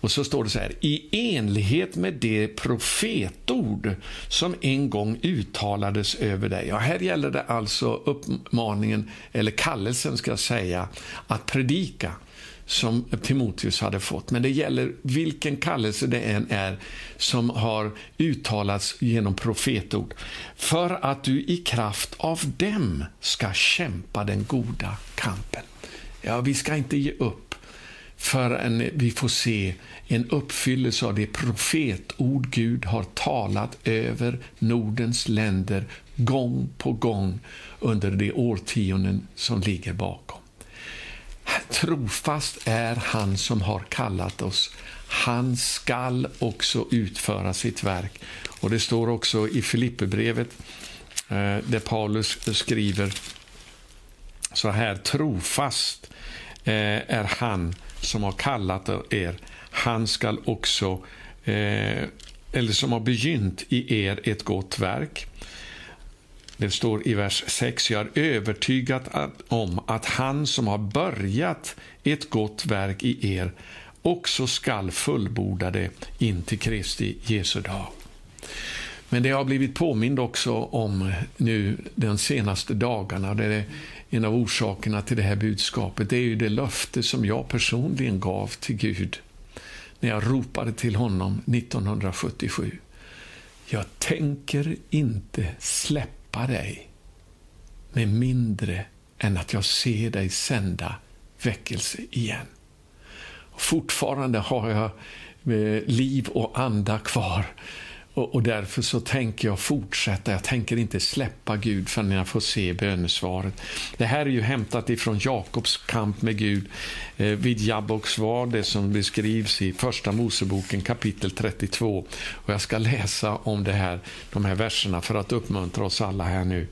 Och så står det så här, i enlighet med det profetord som en gång uttalades över dig. Ja, här gäller det alltså uppmaningen, eller kallelsen ska jag säga, att predika som Timoteus hade fått. Men det gäller vilken kallelse det än är som har uttalats genom profetord. För att du i kraft av dem ska kämpa den goda kampen. Ja, vi ska inte ge upp förrän vi får se en uppfyllelse av det profetord Gud har talat över Nordens länder gång på gång under de årtionden som ligger bakom. Trofast är han som har kallat oss. Han skall också utföra sitt verk. Och Det står också i Filipperbrevet, eh, där Paulus skriver så här. Trofast eh, är han som har kallat er. Han skall också, eh, eller som har begynt i er ett gott verk. Det står i vers 6. Jag är övertygad om att han som har börjat ett gott verk i er också skall fullborda det in till Kristi Jesu dag. Men det har blivit påmind också om nu de senaste dagarna. Det är en av orsakerna till det här budskapet. Det är ju det löfte som jag personligen gav till Gud när jag ropade till honom 1977. Jag tänker inte släppa hjälpa dig med mindre än att jag ser dig sända väckelse igen. Fortfarande har jag eh, liv och anda kvar och, och, därför så tänker jag fortsätta. Jag tänker inte släppa Gud förrän jag får se bönesvaret. Det här är ju hämtat ifrån Jakobs kamp med Gud eh, vid Jabboks var, det som beskrivs i Första Moseboken kapitel 32. Och jag ska läsa om det här, de här verserna för att uppmuntra oss alla här nu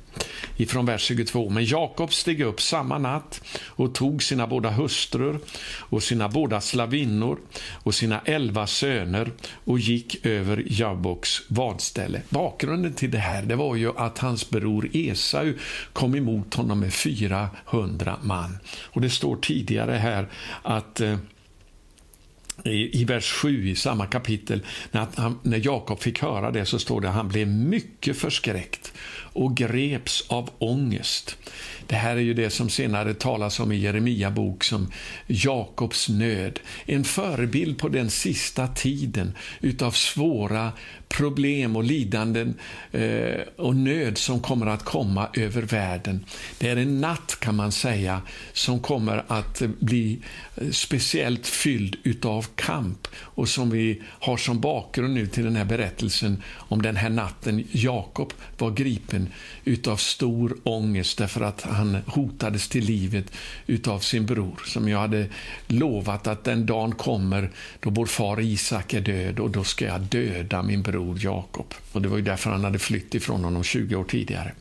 ifrån vers 22. Men Jakob steg upp samma natt och tog sina båda hustrur och sina båda slavinnor och sina elva söner och gick över Jaboks vadställe. Bakgrunden till det här det var ju att hans bror Esau kom emot honom med 400 man. Och Det står tidigare här att eh, i, i vers 7 i samma kapitel, när, han, när Jakob fick höra det, så står det att han blev mycket förskräckt och greps av ångest. Det här är ju det som senare talas om i Jeremia bok som Jakobs nöd. En förebild på den sista tiden utav svåra problem och lidanden eh, och nöd som kommer att komma över världen. Det är en natt, kan man säga, som kommer att bli eh, speciellt fylld utav kamp och som vi har som bakgrund nu till den här berättelsen om den här natten Jakob var gripen utav stor ångest därför att han hotades till livet utav sin bror som jag hade lovat att den dagen kommer då vår far Isak är död och då ska jag döda min bror Jakob. Och Det var ju därför han hade flytt ifrån honom 20 år tidigare.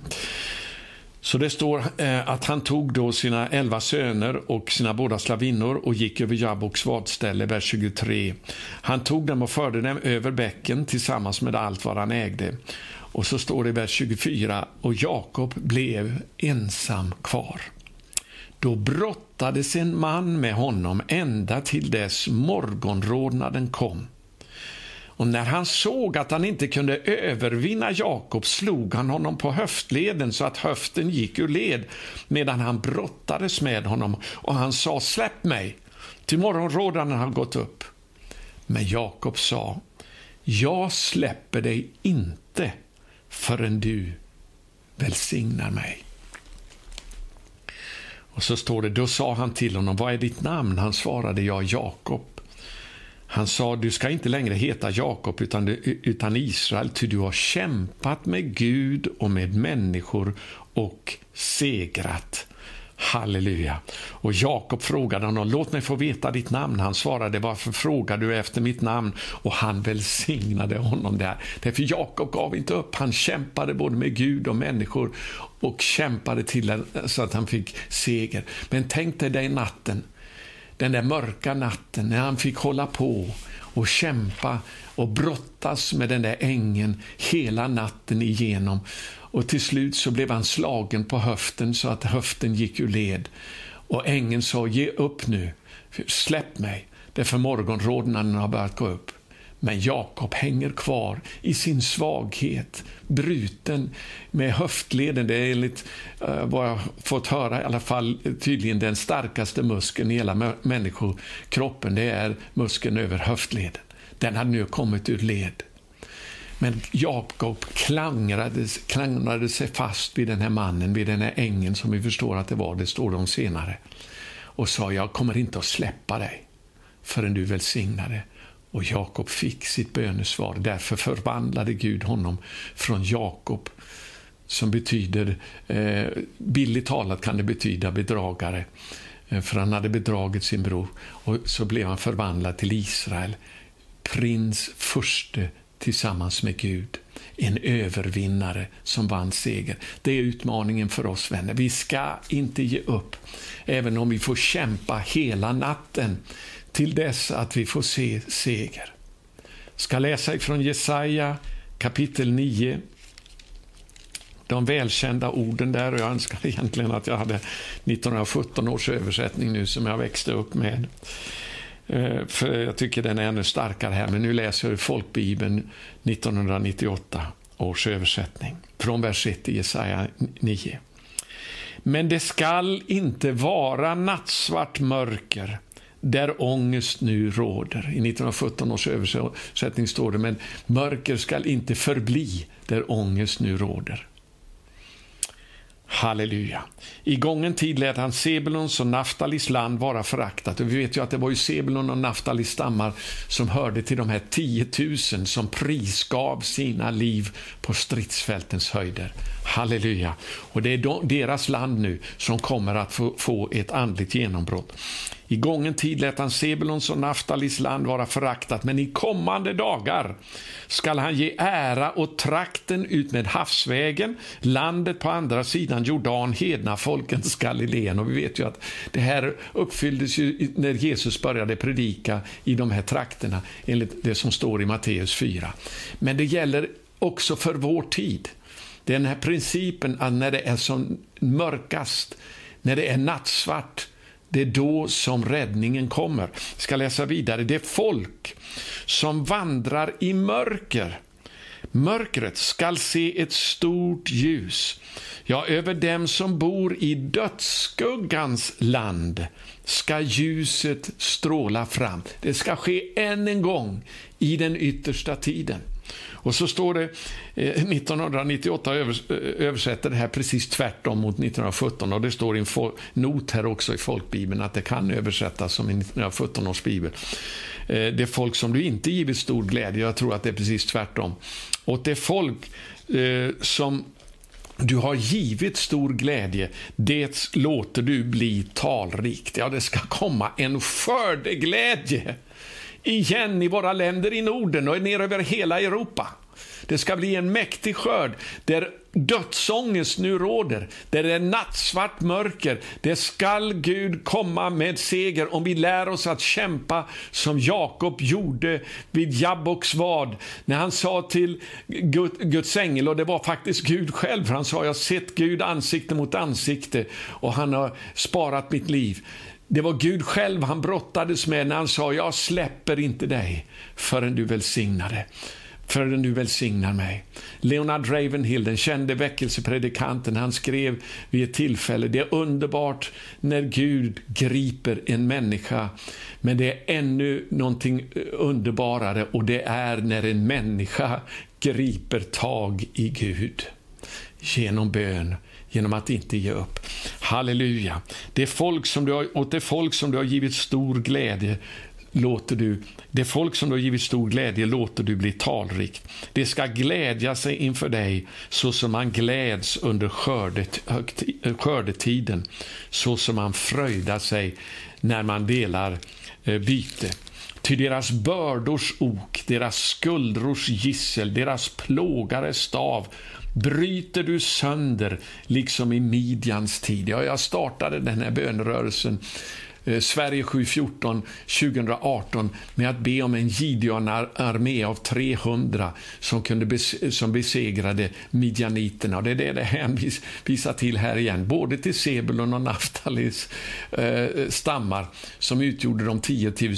Så det står eh, att han tog då sina elva söner och sina båda slavinnor och gick över Jaboks vadställe, vers 23. Han tog dem och förde dem över bäcken tillsammans med allt vad han ägde. Och så står det i vers 24, och Jakob blev ensam kvar. Då brottades en man med honom ända till dess morgonrodnaden kom. Och när han såg att han inte kunde övervinna Jakob slog han honom på höftleden så att höften gick ur led medan han brottades med honom och han sa släpp mig, till morgonrodnaden har gått upp. Men Jakob sa, jag släpper dig inte förrän du välsignar mig. Och så står det, då sa han till honom, vad är ditt namn? Han svarade, jag Jakob. Han sa, du ska inte längre heta Jakob utan, utan Israel, ty du har kämpat med Gud och med människor och segrat. Halleluja. Och Jakob frågade honom, låt mig få veta ditt namn. Han svarade, varför frågar du efter mitt namn? Och han välsignade honom där. Därför Jakob gav inte upp. Han kämpade både med Gud och människor och kämpade till så att han fick seger. Men tänk dig den natten, den där mörka natten när han fick hålla på och kämpa och brottas med den där ängen hela natten igenom. Och till slut så blev han slagen på höften så att höften gick ur led. Och ängeln sa, ge upp nu, släpp mig, därför morgonrodnaden har börjat gå upp. Men Jakob hänger kvar i sin svaghet, bruten med höftleden. Det är enligt eh, vad jag fått höra i alla fall tydligen den starkaste muskeln i hela människokroppen. Det är muskeln över höftleden. Den hade nu kommit ur led. Men Jakob klangrade, klangrade sig fast vid den här mannen, vid den här ängeln som vi förstår att det var, det står de senare, och sa jag kommer inte att släppa dig förrän du välsignar det. Och Jakob fick sitt bönesvar. Därför förvandlade Gud honom från Jakob, som betyder, eh, billigt talat kan det betyda bedragare, eh, för han hade bedragit sin bror. Och så blev han förvandlad till Israel, prins, furste tillsammans med Gud. En övervinnare som vann seger. Det är utmaningen för oss vänner. Vi ska inte ge upp, även om vi får kämpa hela natten till dess att vi får se seger. Jag ska läsa ifrån Jesaja kapitel 9. De välkända orden där, och jag önskar egentligen att jag hade 1917 års översättning nu som jag växte upp med. Eh, för jag tycker den är ännu starkare här, men nu läser jag folkbibeln 1998 års översättning, från vers 1 i Jesaja 9. Men det skall inte vara nattsvart mörker där ångest nu råder. I 1917 års översättning står det, men mörker skall inte förbli där ångest nu råder. Halleluja. I gången tid lät han Sebulons och Naftalis land vara föraktat. Och vi vet ju att det var ju Sebulon och Naftalis stammar som hörde till de här 10 000 som prisgav sina liv på stridsfältens höjder. Halleluja. Och det är deras land nu som kommer att få, få ett andligt genombrott. I gången tid lät han Sebulons och Naftalis land vara föraktat, men i kommande dagar skall han ge ära åt trakten ut med havsvägen, landet på andra sidan Jordan, hedna folkens Galileen. Och vi vet ju att det här uppfylldes ju när Jesus började predika i de här trakterna, enligt det som står i Matteus 4. Men det gäller också för vår tid. Den här principen att när det är som mörkast, när det är nattsvart, det är då som räddningen kommer. Jag ska läsa vidare. Det är folk som vandrar i mörker. Mörkret skall se ett stort ljus. Ja, över dem som bor i dödsskuggans land ska ljuset stråla fram. Det ska ske än en gång i den yttersta tiden. Och så står det, eh, 1998 eh, översätter det här precis tvärtom mot 1917 och det står i en not här också i folkbibeln att det kan översättas som i 1917 års bibel. Eh, det är folk som du inte givit stor glädje, jag tror att det är precis tvärtom. Och det är folk eh, som du har givit stor glädje, det låter du bli talrikt. Ja, det ska komma en skördeglädje igen i våra länder i Norden och ner över hela Europa. Det ska bli en mäktig skörd där dödsångest nu råder, där det är nattsvart mörker. Det skall Gud komma med seger om vi lär oss att kämpa som Jakob gjorde vid Jabboks vad, när han sa till Guds ängel, och det var faktiskt Gud själv, för han sa, jag har sett Gud ansikte mot ansikte och han har sparat mitt liv. Det var Gud själv han brottades med när han sa, jag släpper inte dig förrän du välsignar det förrän du välsignar mig. Leonard Ravenhill, den kände väckelsepredikanten, han skrev vid ett tillfälle, det är underbart när Gud griper en människa, men det är ännu någonting underbarare och det är när en människa griper tag i Gud genom bön genom att inte ge upp. Halleluja. Det är folk som du har, åt det folk som du har givit stor glädje låter du, det folk som du har givit stor glädje låter du bli talrikt. Det ska glädja sig inför dig så som man gläds under skördet, skördetiden, så som man fröjdar sig när man delar eh, byte. Ty deras bördors ok, deras skuldrors gissel, deras plågares stav bryter du sönder, liksom i Midjans tid. Ja, jag startade den här bönerörelsen Eh, Sverige 714 2018 med att be om en Gideon-armé av 300 som, kunde bes som besegrade midjaniterna. Och det är det det hänvisar till här igen, både till Sebulon och Naftalis eh, stammar som utgjorde de 10 000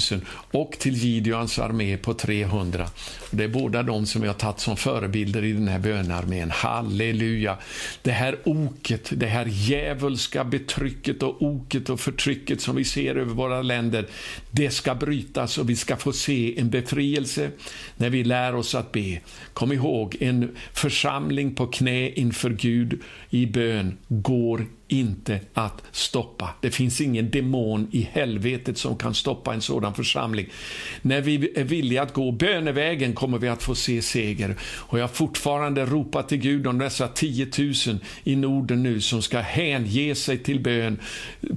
och till Gideons armé på 300. Det är båda de som vi har tagit som förebilder i den här bönarmén. Halleluja! Det här oket, det här djävulska betrycket och oket och förtrycket som vi ser ser över våra länder, det ska brytas och vi ska få se en befrielse när vi lär oss att be. Kom ihåg, en församling på knä inför Gud i bön går inte att stoppa. Det finns ingen demon i helvetet som kan stoppa en sådan församling. När vi är villiga att gå bönevägen kommer vi att få se seger. Och jag fortfarande ropar till Gud om dessa 10 000 i Norden nu som ska hänge sig till bön,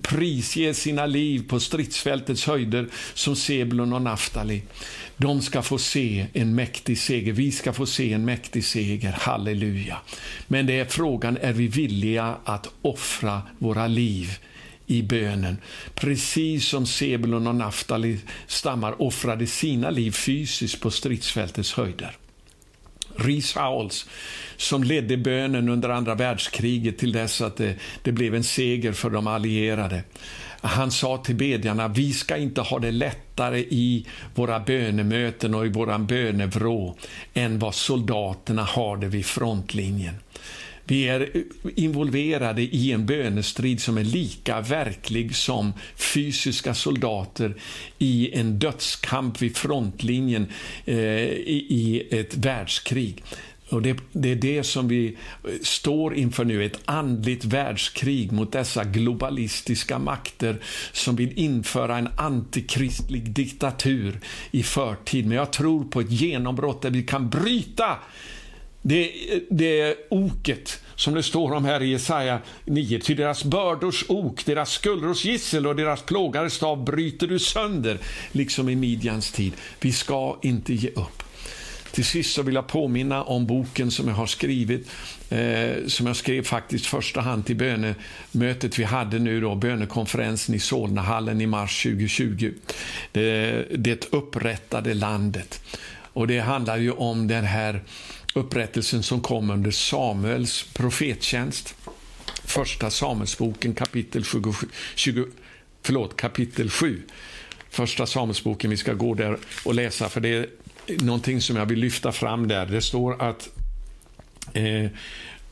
prisge sina liv på stridsfältets höjder som Sebulon och Naftali. De ska få se en mäktig seger. Vi ska få se en mäktig seger. Halleluja. Men det är frågan, är vi villiga att offra våra liv i bönen? Precis som Sebulon och Naftali stammar offrade sina liv fysiskt på stridsfältets höjder. Rees Howells, som ledde bönen under andra världskriget till dess att det, det blev en seger för de allierade. Han sa till bedjarna, vi ska inte ha det lättare i våra bönemöten och i våran bönevrå än vad soldaterna har det vid frontlinjen. Vi är involverade i en bönestrid som är lika verklig som fysiska soldater i en dödskamp vid frontlinjen eh, i, i ett världskrig. Och det, det, är det som vi står inför nu, ett andligt världskrig mot dessa globalistiska makter som vill införa en antikristlig diktatur i förtid. Men jag tror på ett genombrott där vi kan bryta det, det oket som det står om här i Jesaja 9. Till deras bördors ok, deras skuldrors gissel och deras plågares stav bryter du sönder, liksom i Midjans tid. Vi ska inte ge upp. Till sist så vill jag påminna om boken som jag har skrivit, eh, som jag skrev faktiskt första hand till bönemötet vi hade nu då, bönekonferensen i Solnahallen i mars 2020. Det, det upprättade landet. Och det handlar ju om den här upprättelsen som kom under Samuels profettjänst. Första Samuelsboken kapitel 27, 20, förlåt, kapitel 7. Första Samuelsboken, vi ska gå där och läsa, för det någonting som jag vill lyfta fram där. Det står att eh,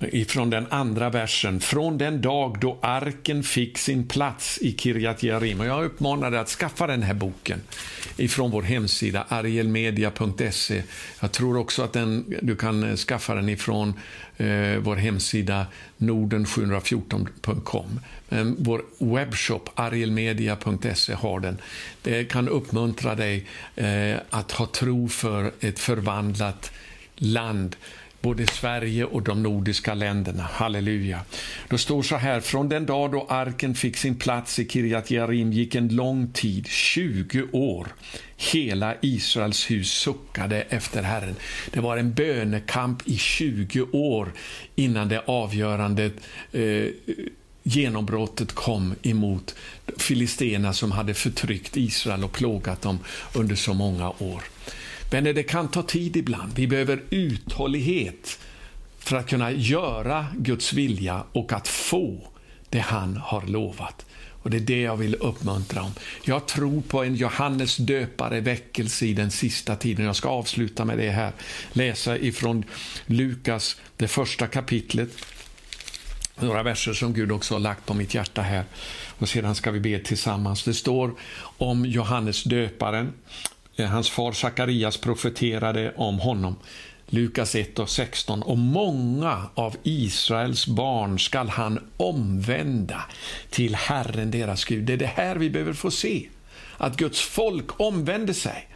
ifrån den andra versen. Från den dag då arken fick sin plats i Kirjat Jearim. Och jag uppmanar dig att skaffa den här boken ifrån vår hemsida arielmedia.se. Jag tror också att den, du kan eh, skaffa den ifrån eh, vår hemsida norden714.com. Men vår webbshop arielmedia.se har den. Det kan uppmuntra dig eh, att ha tro för ett förvandlat land både Sverige och de nordiska länderna. Halleluja. Då står så här, från den dag då arken fick sin plats i Kirjat Jearim gick en lång tid, 20 år. Hela Israels hus suckade efter Herren. Det var en bönekamp i 20 år innan det avgörande eh, genombrottet kom emot filisterna som hade förtryckt Israel och plågat dem under så många år. Vänner, det kan ta tid ibland. Vi behöver uthållighet för att kunna göra Guds vilja och att få det han har lovat. Och Det är det jag vill uppmuntra om. Jag tror på en Johannes döpare väckelse i den sista tiden. Jag ska avsluta med det här. Läsa ifrån Lukas, det första kapitlet. Några verser som Gud också har lagt på mitt hjärta här. Och Sedan ska vi be tillsammans. Det står om Johannes döparen Eh, hans far Sakarias profeterade om honom. Lukas 1 och 16. Och många av Israels barn skall han omvända till Herren deras Gud. Det är det här vi behöver få se. Att Guds folk omvänder sig.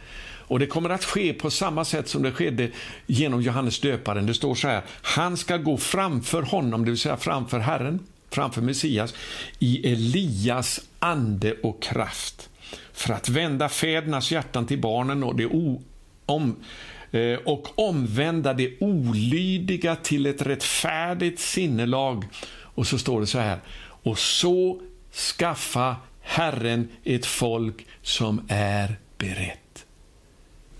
Och Det kommer att ske på samma sätt som det skedde genom Johannes döparen. Det står så här, han ska gå framför honom, det vill säga framför Herren, framför Messias, i Elias ande och kraft för att vända fädernas hjärtan till barnen och, det o, om, eh, och omvända det olydiga till ett rättfärdigt sinnelag. Och så står det så här, och så skaffa Herren ett folk som är berett.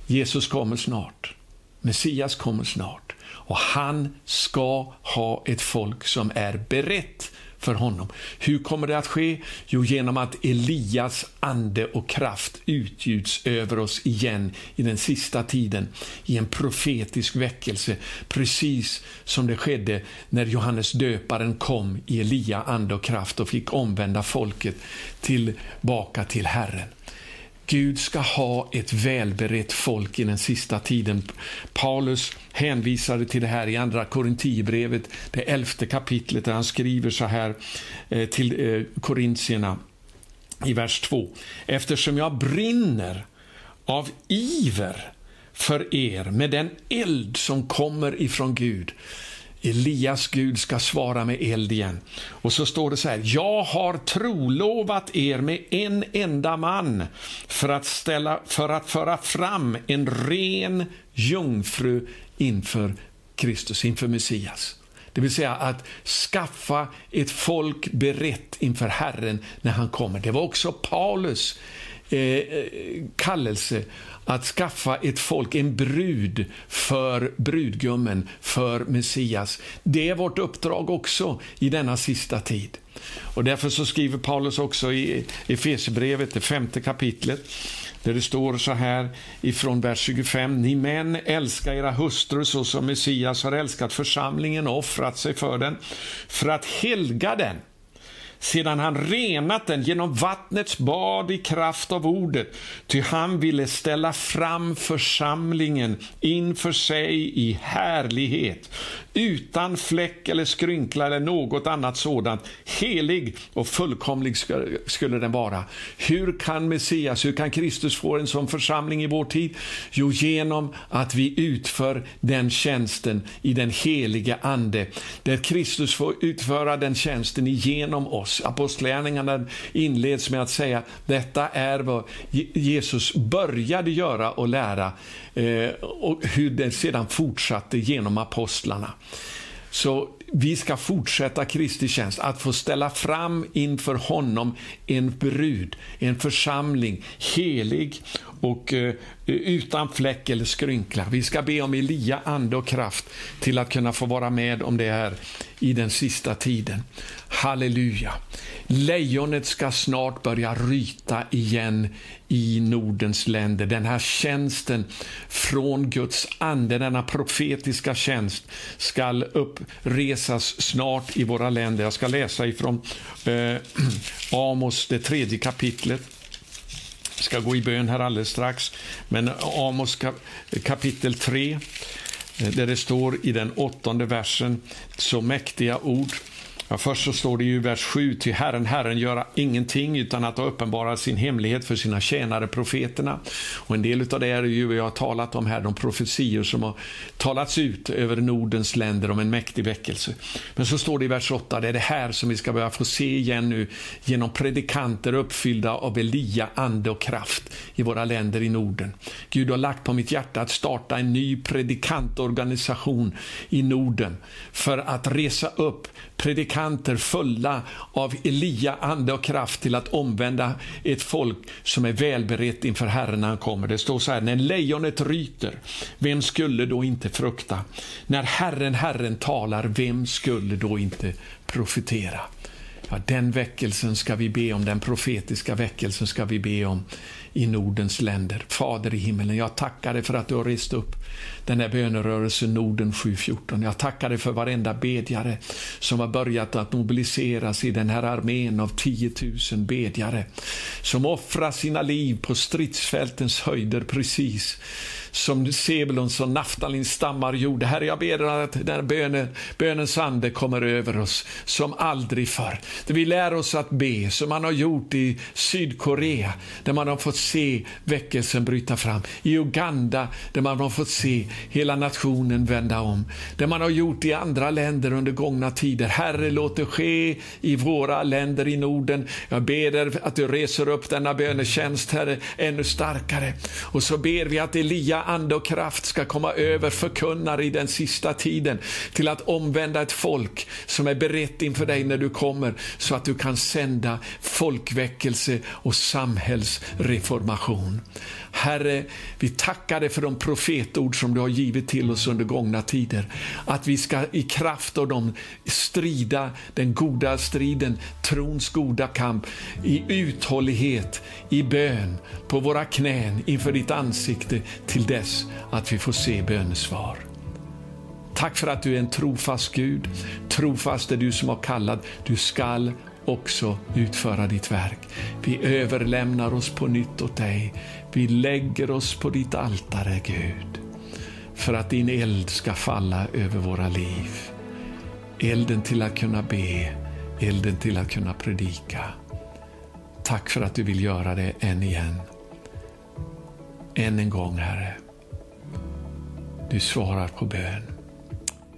Jesus kommer snart. Messias kommer snart. Och han ska ha ett folk som är berett för honom. Hur kommer det att ske? Jo, genom att Elias ande och kraft utgjuts över oss igen i den sista tiden i en profetisk väckelse, precis som det skedde när Johannes döparen kom i Elia ande och kraft och fick omvända folket tillbaka till Herren. Gud ska ha ett välberett folk i den sista tiden. Paulus hänvisade till det här i Andra Korintierbrevet, det elfte kapitlet, där han skriver så här eh, till eh, korintierna i vers 2. Eftersom jag brinner av iver för er med den eld som kommer ifrån Gud Elias Gud ska svara med eld igen. Och så står det så här, jag har trolovat er med en enda man för att, ställa, för att föra fram en ren jungfru inför Kristus, inför Messias. Det vill säga att skaffa ett folk berett inför Herren när han kommer. Det var också Paulus Eh, eh, kallelse att skaffa ett folk, en brud för brudgummen, för Messias. Det är vårt uppdrag också i denna sista tid. Och Därför så skriver Paulus också i Efesierbrevet, det femte kapitlet, där det står så här ifrån vers 25. Ni män älska era hustrur så som Messias har älskat församlingen och offrat sig för den, för att helga den sedan han renat den genom vattnets bad i kraft av ordet, ty han ville ställa fram församlingen inför sig i härlighet, utan fläck eller skrynkla eller något annat sådant. Helig och fullkomlig skulle den vara. Hur kan Messias, hur kan Kristus få en sån församling i vår tid? Jo, genom att vi utför den tjänsten i den helige Ande, där Kristus får utföra den tjänsten genom oss. Apostlagärningarna inleds med att säga detta är vad Jesus började göra och lära Eh, och hur det sedan fortsatte genom apostlarna. Så vi ska fortsätta Kristi tjänst, att få ställa fram inför honom en brud, en församling, helig och eh, utan fläck eller skrynkla. Vi ska be om Elia, ande och kraft till att kunna få vara med om det här i den sista tiden. Halleluja. Lejonet ska snart börja ryta igen i Nordens länder. Den här tjänsten från Guds ande, denna profetiska tjänst, ska uppresas snart i våra länder. Jag ska läsa ifrån eh, Amos, det tredje kapitlet. Jag ska gå i bön här alldeles strax. Men Amos kapitel 3, eh, där det står i den åttonde versen så mäktiga ord. Ja, först så står det i vers 7, till Herren, Herren göra ingenting utan att uppenbara sin hemlighet för sina tjänare profeterna. Och en del av det är ju vi har talat om här, de profetior som har talats ut över Nordens länder om en mäktig väckelse. Men så står det i vers 8, det är det här som vi ska börja få se igen nu genom predikanter uppfyllda av Elia, ande och kraft i våra länder i Norden. Gud har lagt på mitt hjärta att starta en ny predikantorganisation i Norden för att resa upp predikanter fulla av Elia, ande och kraft till att omvända ett folk som är välberett inför Herren när han kommer. Det står så här, när lejonet ryter, vem skulle då inte frukta? När Herren, Herren talar, vem skulle då inte profetera? Ja, den väckelsen ska vi be om, den profetiska väckelsen ska vi be om i Nordens länder. Fader i himmelen, jag tackar dig för att du har rest upp den här bönerörelsen Norden 714. Jag tackar dig för varenda bedjare som har börjat att mobiliseras i den här armén av 10 000 bedjare som offrar sina liv på stridsfältens höjder precis som Sebulons och Naftalins stammar gjorde. Herre, jag ber att den bönen, bönens ande kommer över oss som aldrig förr. Vi lär oss att be som man har gjort i Sydkorea, där man har fått se väckelsen bryta fram. I Uganda, där man har fått se hela nationen vända om. Det man har gjort i andra länder under gångna tider. Herre, låt det ske i våra länder i Norden. Jag ber dig att du reser upp denna bönetjänst, Herre, ännu starkare. Och så ber vi att Elia ande och kraft ska komma över förkunnare i den sista tiden till att omvända ett folk som är berett inför dig när du kommer så att du kan sända folkväckelse och samhällsreformation. Herre, vi tackar dig för de profetord som du har givit till oss under gångna tider. Att vi ska i kraft av dem strida den goda striden, trons goda kamp, i uthållighet, i bön, på våra knän inför ditt ansikte till dess att vi får se bönesvar. Tack för att du är en trofast Gud. Trofast är du som har kallat. Du skall också utföra ditt verk. Vi överlämnar oss på nytt åt dig. Vi lägger oss på ditt altare, Gud, för att din eld ska falla över våra liv. Elden till att kunna be, elden till att kunna predika. Tack för att du vill göra det än igen. Än en gång, Herre. Du svarar på bön.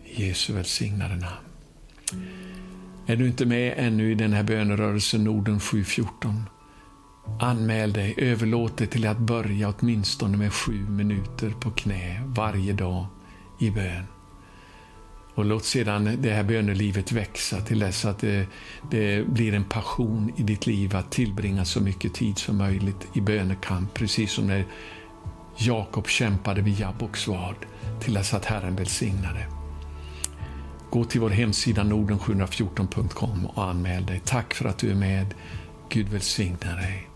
I Jesu välsignade namn. Är du inte med ännu i den här bönerörelsen Norden 714? Anmäl dig, överlåt dig till att börja åtminstone med sju minuter på knä varje dag i bön. Och låt sedan det här bönelivet växa till dess att det, det, blir en passion i ditt liv att tillbringa så mycket tid som möjligt i bönekamp, precis som när Jakob kämpade vid Jabboks vad, till dess att Herren välsignade. Gå till vår hemsida norden714.com och anmäl dig. Tack för att du är med. Gud välsigna dig.